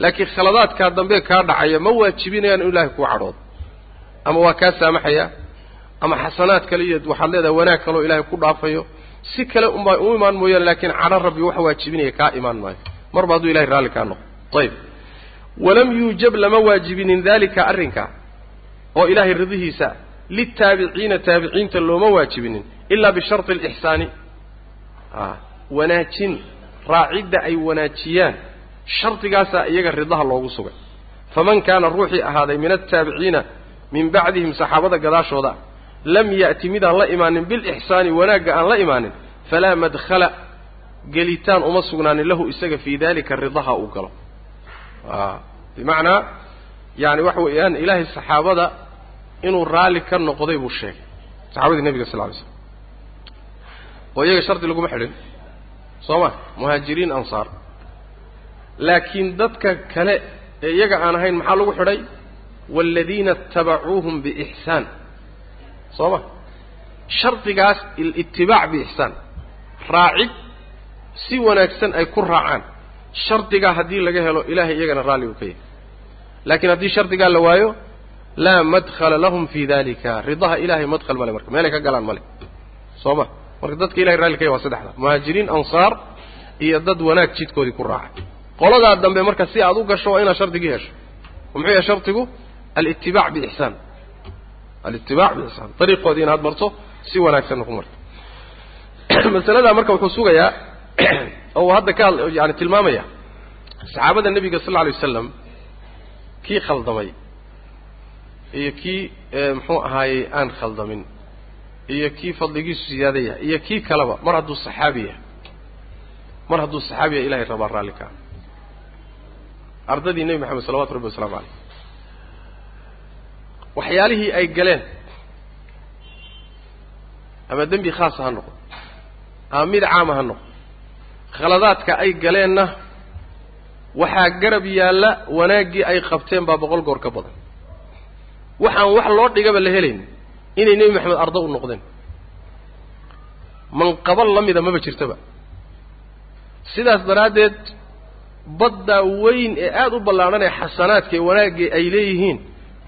laakiin khaladaadkaa dambe kaa dhacaya ma waajibinayaan in ilaahay kuu cadhoodo. Ama waa kaa saamaxaya ama xasanaad kale iyo waxaad leedahay wanaag kaleo ilaahay ku dhaafayo si kale unbaa u imaan mooyaane laakiin cadho rabbi wax waajibinaya kaa imaan maayo. Marba hadduu ilahay raalli kaa noqdo ayib walam yuujab lama waajibinin daalika arrinkaa oo ilaahay ridihiisa liltaabiciina taabiciinta looma waajibinin ilaa bisharti alixsaani a wanaajin raacidda ay wanaajiyaan shardigaasaa iyaga ridaha loogu sugay. Faman kaana ruuxii ahaaday min altaabiciina min bacdihim saxaabada gadaashooda lam ya'ti midaan la imaanin bilixsaani wanaagga aan la imaanin falaa madkhala gelitaan uma sugnaanin lahu isaga fii dalika ridaha uu galo. Bimacnaa yani waxa weeyaan ilaahay saxaabada inuu raalli ka noqday buu sheegay. Saxaabadii nebiga sal ly slam oo iyaga shardi laguma xidhin. Soo ma? Muhaajiriin ansaar. Laakiin dadka kale ee iyaga aan ahayn maxaa lagu xidhay? Waaladiina itabacuuhum biixsaan soo ma? Shardigaas alitibaac biixsaan raacid si wanaagsan ay ku raacaan. Shardigaa haddii laga helo ilaahay iyagana raalli uu ka yahay laakiin haddii shardigaa la waayo laa madkhala lahum fii dalika ridaha ilahay madkhal male marka meelay ka galaan male soo ma? Marka dadka ilahay raalli kaya waa saddexda. Muhaajiriin ansaar iyo dad wanaag jidkoodii ku raacay. Qoladaa dambe marka si aad u gasho waa inaad shardigii hesho. Muxuu yahay shardigu? Alitibaac biixsaan alitibaac biixsaan dariiqoodii inaad marto si wanaagsanna ku marto. Masaladaa marka wuxuu sugayaa oo hadda ka yani tilmaamaya saxaabada nebiga sal lla alay wasalam kii khaldamay iyo kii muxuu ahaayey aan khaldamin iyo kii fadligiisu siyaada yahay iyo kii kaleba mar hadduu saxaabi yahay mar hadduu saxaabi yahay ilahay rabaa raalli kaa ardadii nebi maxamed salawatu rabbi waslamu caleyh waxyaalihii ay galeen ama dembi khaasa ha noqo ama mid caama ha noqo khaladaadka ay galeenna waxaa garab yaalla wanaaggii ay qabteen baa boqol goor ka badan. Waxaan wax loo dhigaba la helayn inay nebi maxamed ardo u noqdeen. Manqabo la mida maba jirtaba. Sidaas daraaddeed baddaa weyn ee aada u ballaadhan ee xasanaadka ee wanaaggii ay leeyihiin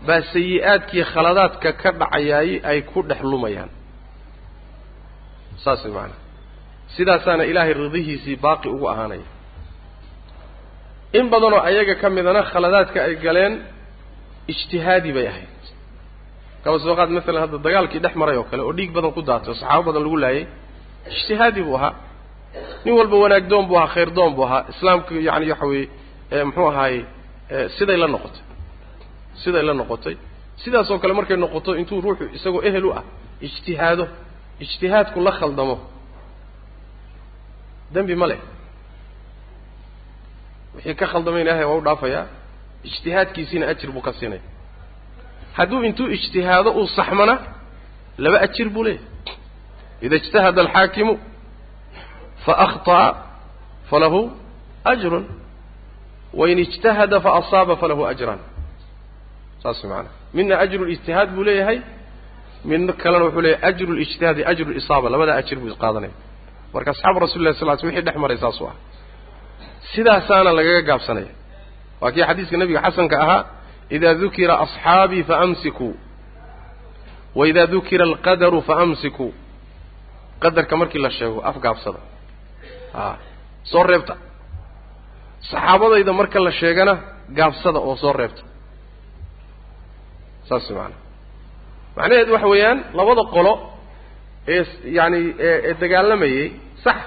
baa sayi-aadkii khaladaadka ka dhacayaay ay ku dhex lumayaan. Saas macanaa sidaasaana ilaahay ridihiisii baaqi ugu ahaanaya in badanoo ayaga ka midana khaladaadka ay galeen ijtihaadi bay ahayd. Kaba soo qaad masalan hadda dagaalkii dhex maray oo kale oo dhiig badan ku daatay oo saxaabo badan lagu laayay ijtihaadi buu ahaa. Nin walba wanaag doon buu ahaa khayr doon buu ahaa. Islaamku yani waxa weeye muxuu ahaaye siday la noqotay. Siday la noqotay. Sidaasoo kale markay noqoto intuu ruuxu isagoo ehel u ah ijtihaado. Ijtihaadku la khaldamo. Dembi ma leh wixii ka khaldamayn ilaahay waa u dhaafayaa ijtihaadkiisiina ajir buu ka siinaya hadduu intuu ijtihaado uu saxmana laba ajir buu leeyahy ida ijtahada alxaakimu fa akhطa'a falahu ajrun. Wain ijtahada faasaaba falahu ajran. Saas maanaa midna ajru lijtihaad buu leeyahay mid kalena wuxuu leeyahy ajru اlijtihaad iyo ajru lisaaba labadaa ajir buu isqaadanaya marka asxaabu rasul lah sal l sl wixii dhex maray saasuu ah sidaasaana lagaga gaabsanaya. Waa kii xadiiska nebiga xasanka ahaa ida dukira asxaabii faamsikuu waida dukira alqadaru faamsikuu qadarka markii la sheego afgaabsada a soo reebta. Saxaabadayda marka la sheegana gaabsada oo soo reebta. Saas maana macnaheedu waxa weeyaan labada qolo ee yaani ee dagaalamayey sax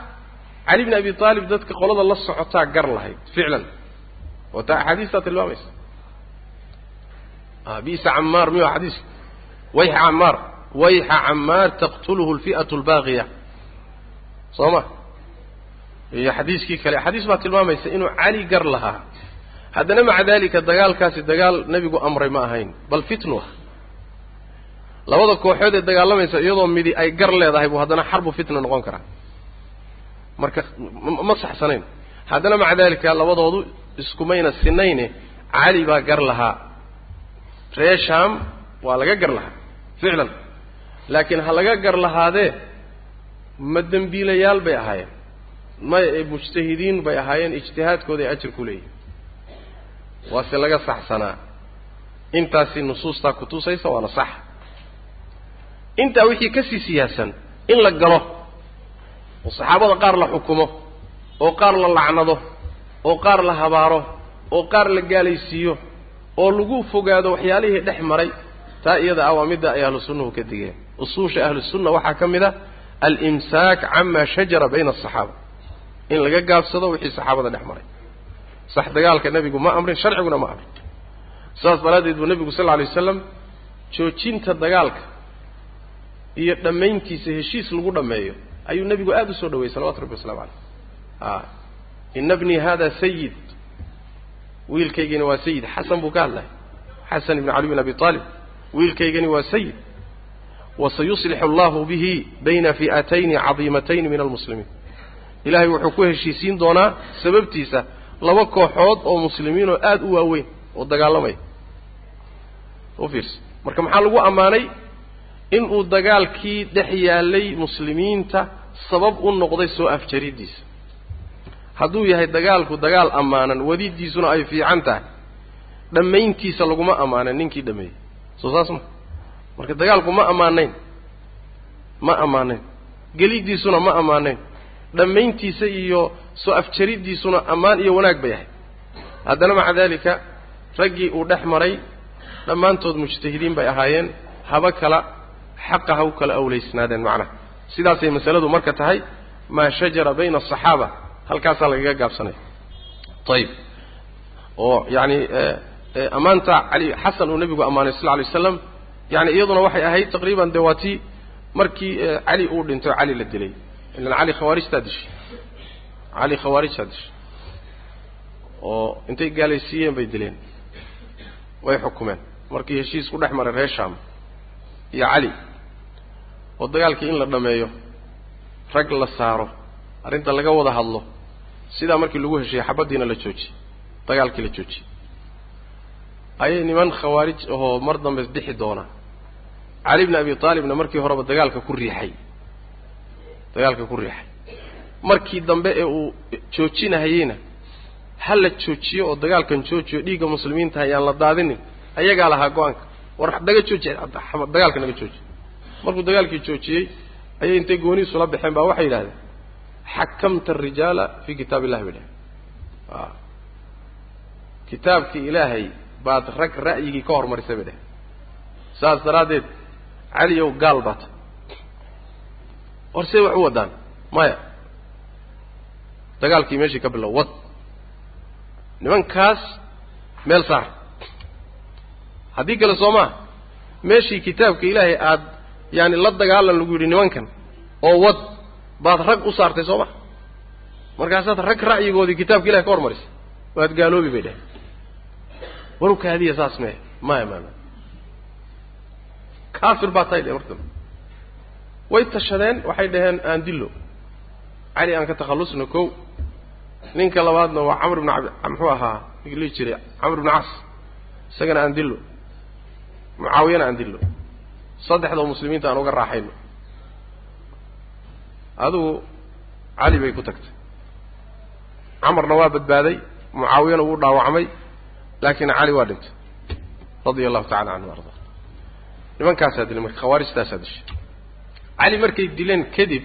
cali bn abi aalib dadka qolada la socotaa gar lahayd ficlan. Oo taa axaadiistaa tilmaamaysa. Bisa camaar miyu xadiis wayxa camaar wayxa camaar taqtuluhu alfi'atu albaaqiya soo ma? Iyo xadiiskii kale xadiis baa tilmaamaysa inuu cali gar lahaa. Haddana maca dalika dagaalkaasi dagaal nebigu amray ma ahayn bal fitnu ah. Labada kooxood ee dagaalamaysa iyadoo midi ay gar leedahay buu haddana xarbu fitna noqon karaa marka ma saxsanayn. Haddana maca dalika labadoodu iskumayna sinayne cali baa gar lahaa. Ree sham waa laga gar lahaa ficlan. Laakiin ha laga gar lahaadee ma dembiilayaal bay ahaayeen. Maya ee mujtahidiin bay ahaayeen ijtihaadkooday ajir ku leeyihiin waase laga saxsanaa. Intaasi nusuustaa kutusaysa waana sax. Intaa wixii ka sii siyaasan in la galo oo saxaabada qaar la xukumo oo qaar la lacnado oo qaar la habaaro oo qaar la gaalaysiiyo oo lagu fogaado waxyaalihii dhex maray taa iyada ah waa ay ahlu sunnuhu ka digeen. Usuusha ahlu sunna waxaa ka mid a alimsaak cama shajara bayna asaxaaba in laga gaabsado wixii saxaabada dhex maray. Sax dagaalka nebigu ma amrin sharciguna ma amrin. Saas daraaddeed buu nebigu sal lla alay waslam joojinta dagaalka iyo dhammayntiisa heshiis lagu dhammeeyo ayuu nebigu aada u soo dhaweeyey salawatu rabbi waslamu caleyh a ina bnii hada sayid wiilkaygani waa sayid xasan buu ka hadlay. Xasan ibn cali bin abi aalib wiilkaygani waa sayid wasayuslixu allahu bihi bayna fi'atayni cadiimatayni min almuslimiin. Ilahay wuxuu ku heshiisiin doonaa sababtiisa laba kooxood oo muslimiin oo aada u waaweyn oo dagaalamaya u fiirsa marka maxaa lagu ammaanay inuu dagaalkii dhex yaallay muslimiinta sabab u noqday soo afjaridiisa. Hadduu yahay dagaalku dagaal ammaanan wadidiisuna ay fiican tahay. Dhammayntiisa laguma ammaanan ninkii dhameeyey soo saas ma. Marka dagaalku ma ammaanayn. Ma ammaanayn. Gelidiisuna ma ammaanayn. Dhammayntiisa iyo soo afjariddiisuna ammaan iyo wanaag bay ahayd. Haddana maca daalika raggii uu dhex maray dhammaantood mujtahidiin bay ahaayeen. Haba kala xaqa ha u kala awlaysnaadeen macnaha. Sidaasay masaladu marka tahay maa shajara bayna asaxaaba halkaasaa lagaga gaabsanaya. Ayib oo yacani ammaanta cali xasan uu nebigu ammaanay sal lla alay waslam yani iyaduna waxay ahayd taqriiban dee waa tii markii cali uu dhintay oo cali la dilay. Ilan cali khawaarijtaa dishay. Cali khawaarijtaa dishay. Oo intay gaalaysiiyeen bay dileen. Way xukumeen. Markii heshiis ku dhex maray reer shaam iyo cali oo dagaalkii in la dhammeeyo rag la saaro arrinta laga wada hadlo sidaa markii lagu heshiiyey xabaddiina la joojiyey dagaalkii la joojiyey. Ayay niman khawaarij ahoo mar dambe bixi doona cali bni abi taalibna markii horeba dagaalka ku riixay dagaalka ku riixay. Markii dambe ee uu joojinahayeyna ha la joojiyo oo dagaalkan joojiyo dhiigga muslimiinta ayaan la daadinin ayagaa lahaa go'aanka. War daga jooji dagaalka naga jooji markuu dagaalkii joojiyey ayay intay goonihiisu la baxeen baa waxay yidhahdeen xakamta arijaala fii kitaab illahi bay dhaheen kitaabkii ilaahay baad rag ra'yigii ka hormarisay bay dhaheen saas daraaddeed caliyow gaal baa ta war see wax u wadaan maya. Dagaalkii meeshii ka bilow wad. Nimankaas meel saar. Haddii kale soo maa meeshii kitaabka ilaahay aada yaani la dagaalan lagu yidhi nimankan oo wad baad rag u saartay soo ma? Markaasaad rag ra'yigoodii kitaabka ilahay ka hormarisay waad gaaloobi bay dhaheen. Warka hadiya saas mee maya maya maya kaafir baa tahay dhe marka way tashadeen waxay dhaheen aan dillo. Cali aan ka takhallusno kow. Ninka labaadna waa camr ibn ab muxuu ahaa lihi jiray camr ibnu cas isagana aan dillo. Mucaawiyana aan dillo saddexdoo muslimiinta aan uga raaxayno. Adigu cali bay ku tagtay. Camarna waa badbaaday mucaawiyana wuu dhaawacmay laakiin cali waa dhintay. Radia allahu tacala canhu arda. Nimankaasaa dilay marka khawaarijtaasaa dishay cali markay dileen kadib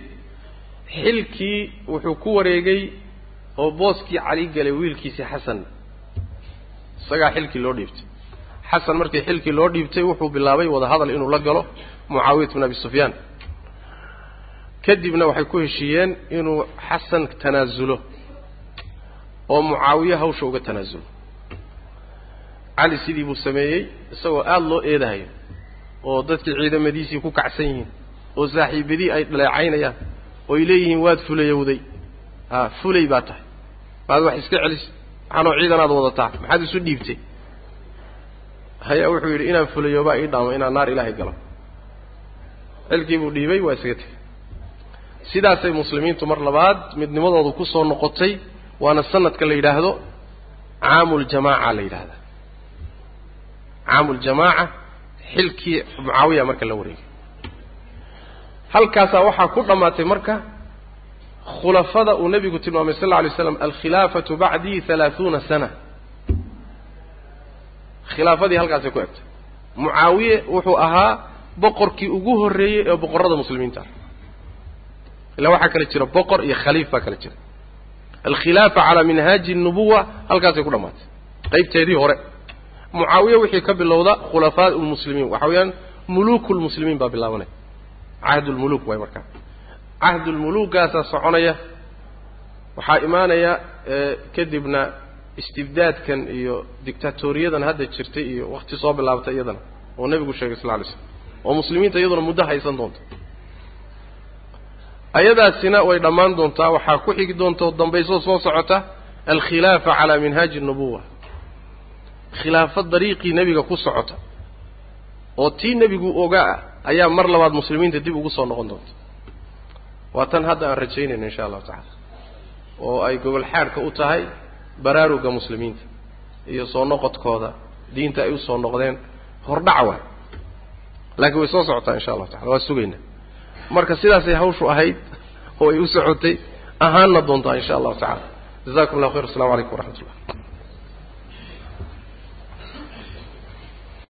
xilkii wuxuu ku wareegay oo booskii cali galay wiilkiisii xasan. Isagaa xilkii loo dhiibtay xasan markii xilkii loo dhiibtay wuxuu bilaabay wada hadal inuu la galo mucaawiyat bn abi sufyaan. Kadibna waxay ku heshiiyeen inuu xasan tanaasulo oo mucaawiye hawsha uga tanaasulo cali sidii buu sameeyey isagoo aada loo eedahayo oo dadkii ciidamadiisii ku kacsan yihiin oo saaxiibadii ay dhaleecaynayaan ooy leeyihiin waad fulayowday a fulay baa tahay. Maad wax iska celis maxaanoo ciidanaad wadataa. Maxaad isu dhiibtay hayaa wuxuu yidhi inaan fulayoobaa ii dhaamo inaan naar ilaahay galo. Xilkii buu dhiibay waa isaga tegey. Sidaasay muslimiintu mar labaad midnimadoodu ku soo noqotay waana sanadka la yidhaahdo caamuljamaaca la yidhahda caamuljamaaca xilkii mucaawiya marka la wareegay. Halkaasaa waxaa ku dhammaatay marka khulafada uu nebigu tilmaamay sal alla alay slam alkhilaafatu bacdii halaahuuna sana khilaafadii halkaasay ku egtay mucaawiye wuxuu ahaa boqorkii ugu horreeyey ee boqorrada muslimiinta. Illa waxaa kale jira boqor iyo khaliif baa kale jira. Alkhilaafa calaa minhaaji nubuwa halkaasay ku dhammaatay. Qaybteedii hore mucaawiye wixii ka bilowda khulafaa lmuslimiin waxa weeyaan muluku lmuslimiin baa bilaabanaya cahdulmuluk waay markaa cahdulmuluugaasaa soconaya waxaa imaanaya kadibna istibdaadkan iyo dictatoriyadan hadda jirtay iyo wakti soo bilaabtay iyadana oo nebigu sheegay sal lay slam oo muslimiinta iyaduna muddo haysan doonta ayadaasina way dhammaan doontaa waxaa ku xigi doonta oo dambaysoo soo socota alkhilaafa calaa minhaaji nubuwa khilaafad dariiqii nebiga ku socota oo tii nebigu ogaa ah ayaa mar labaad muslimiinta dib ugu soo noqon doonta waa tan hadda aan rajaynayno insha allahu tacala oo ay gobol xaadhka u tahay baraaruga muslimiinta iyo soo noqodkooda diinta ay u soo noqdeen hordhac waay. Laakiin way soo socotaa insha allahu tacala waa sugaynaa marka sidaasay hawshu ahayd oo ay u socotay ahaanna doontaa insha allahu tacala jazakum llahu khayr. Asalamu calaykum waraxmat ullah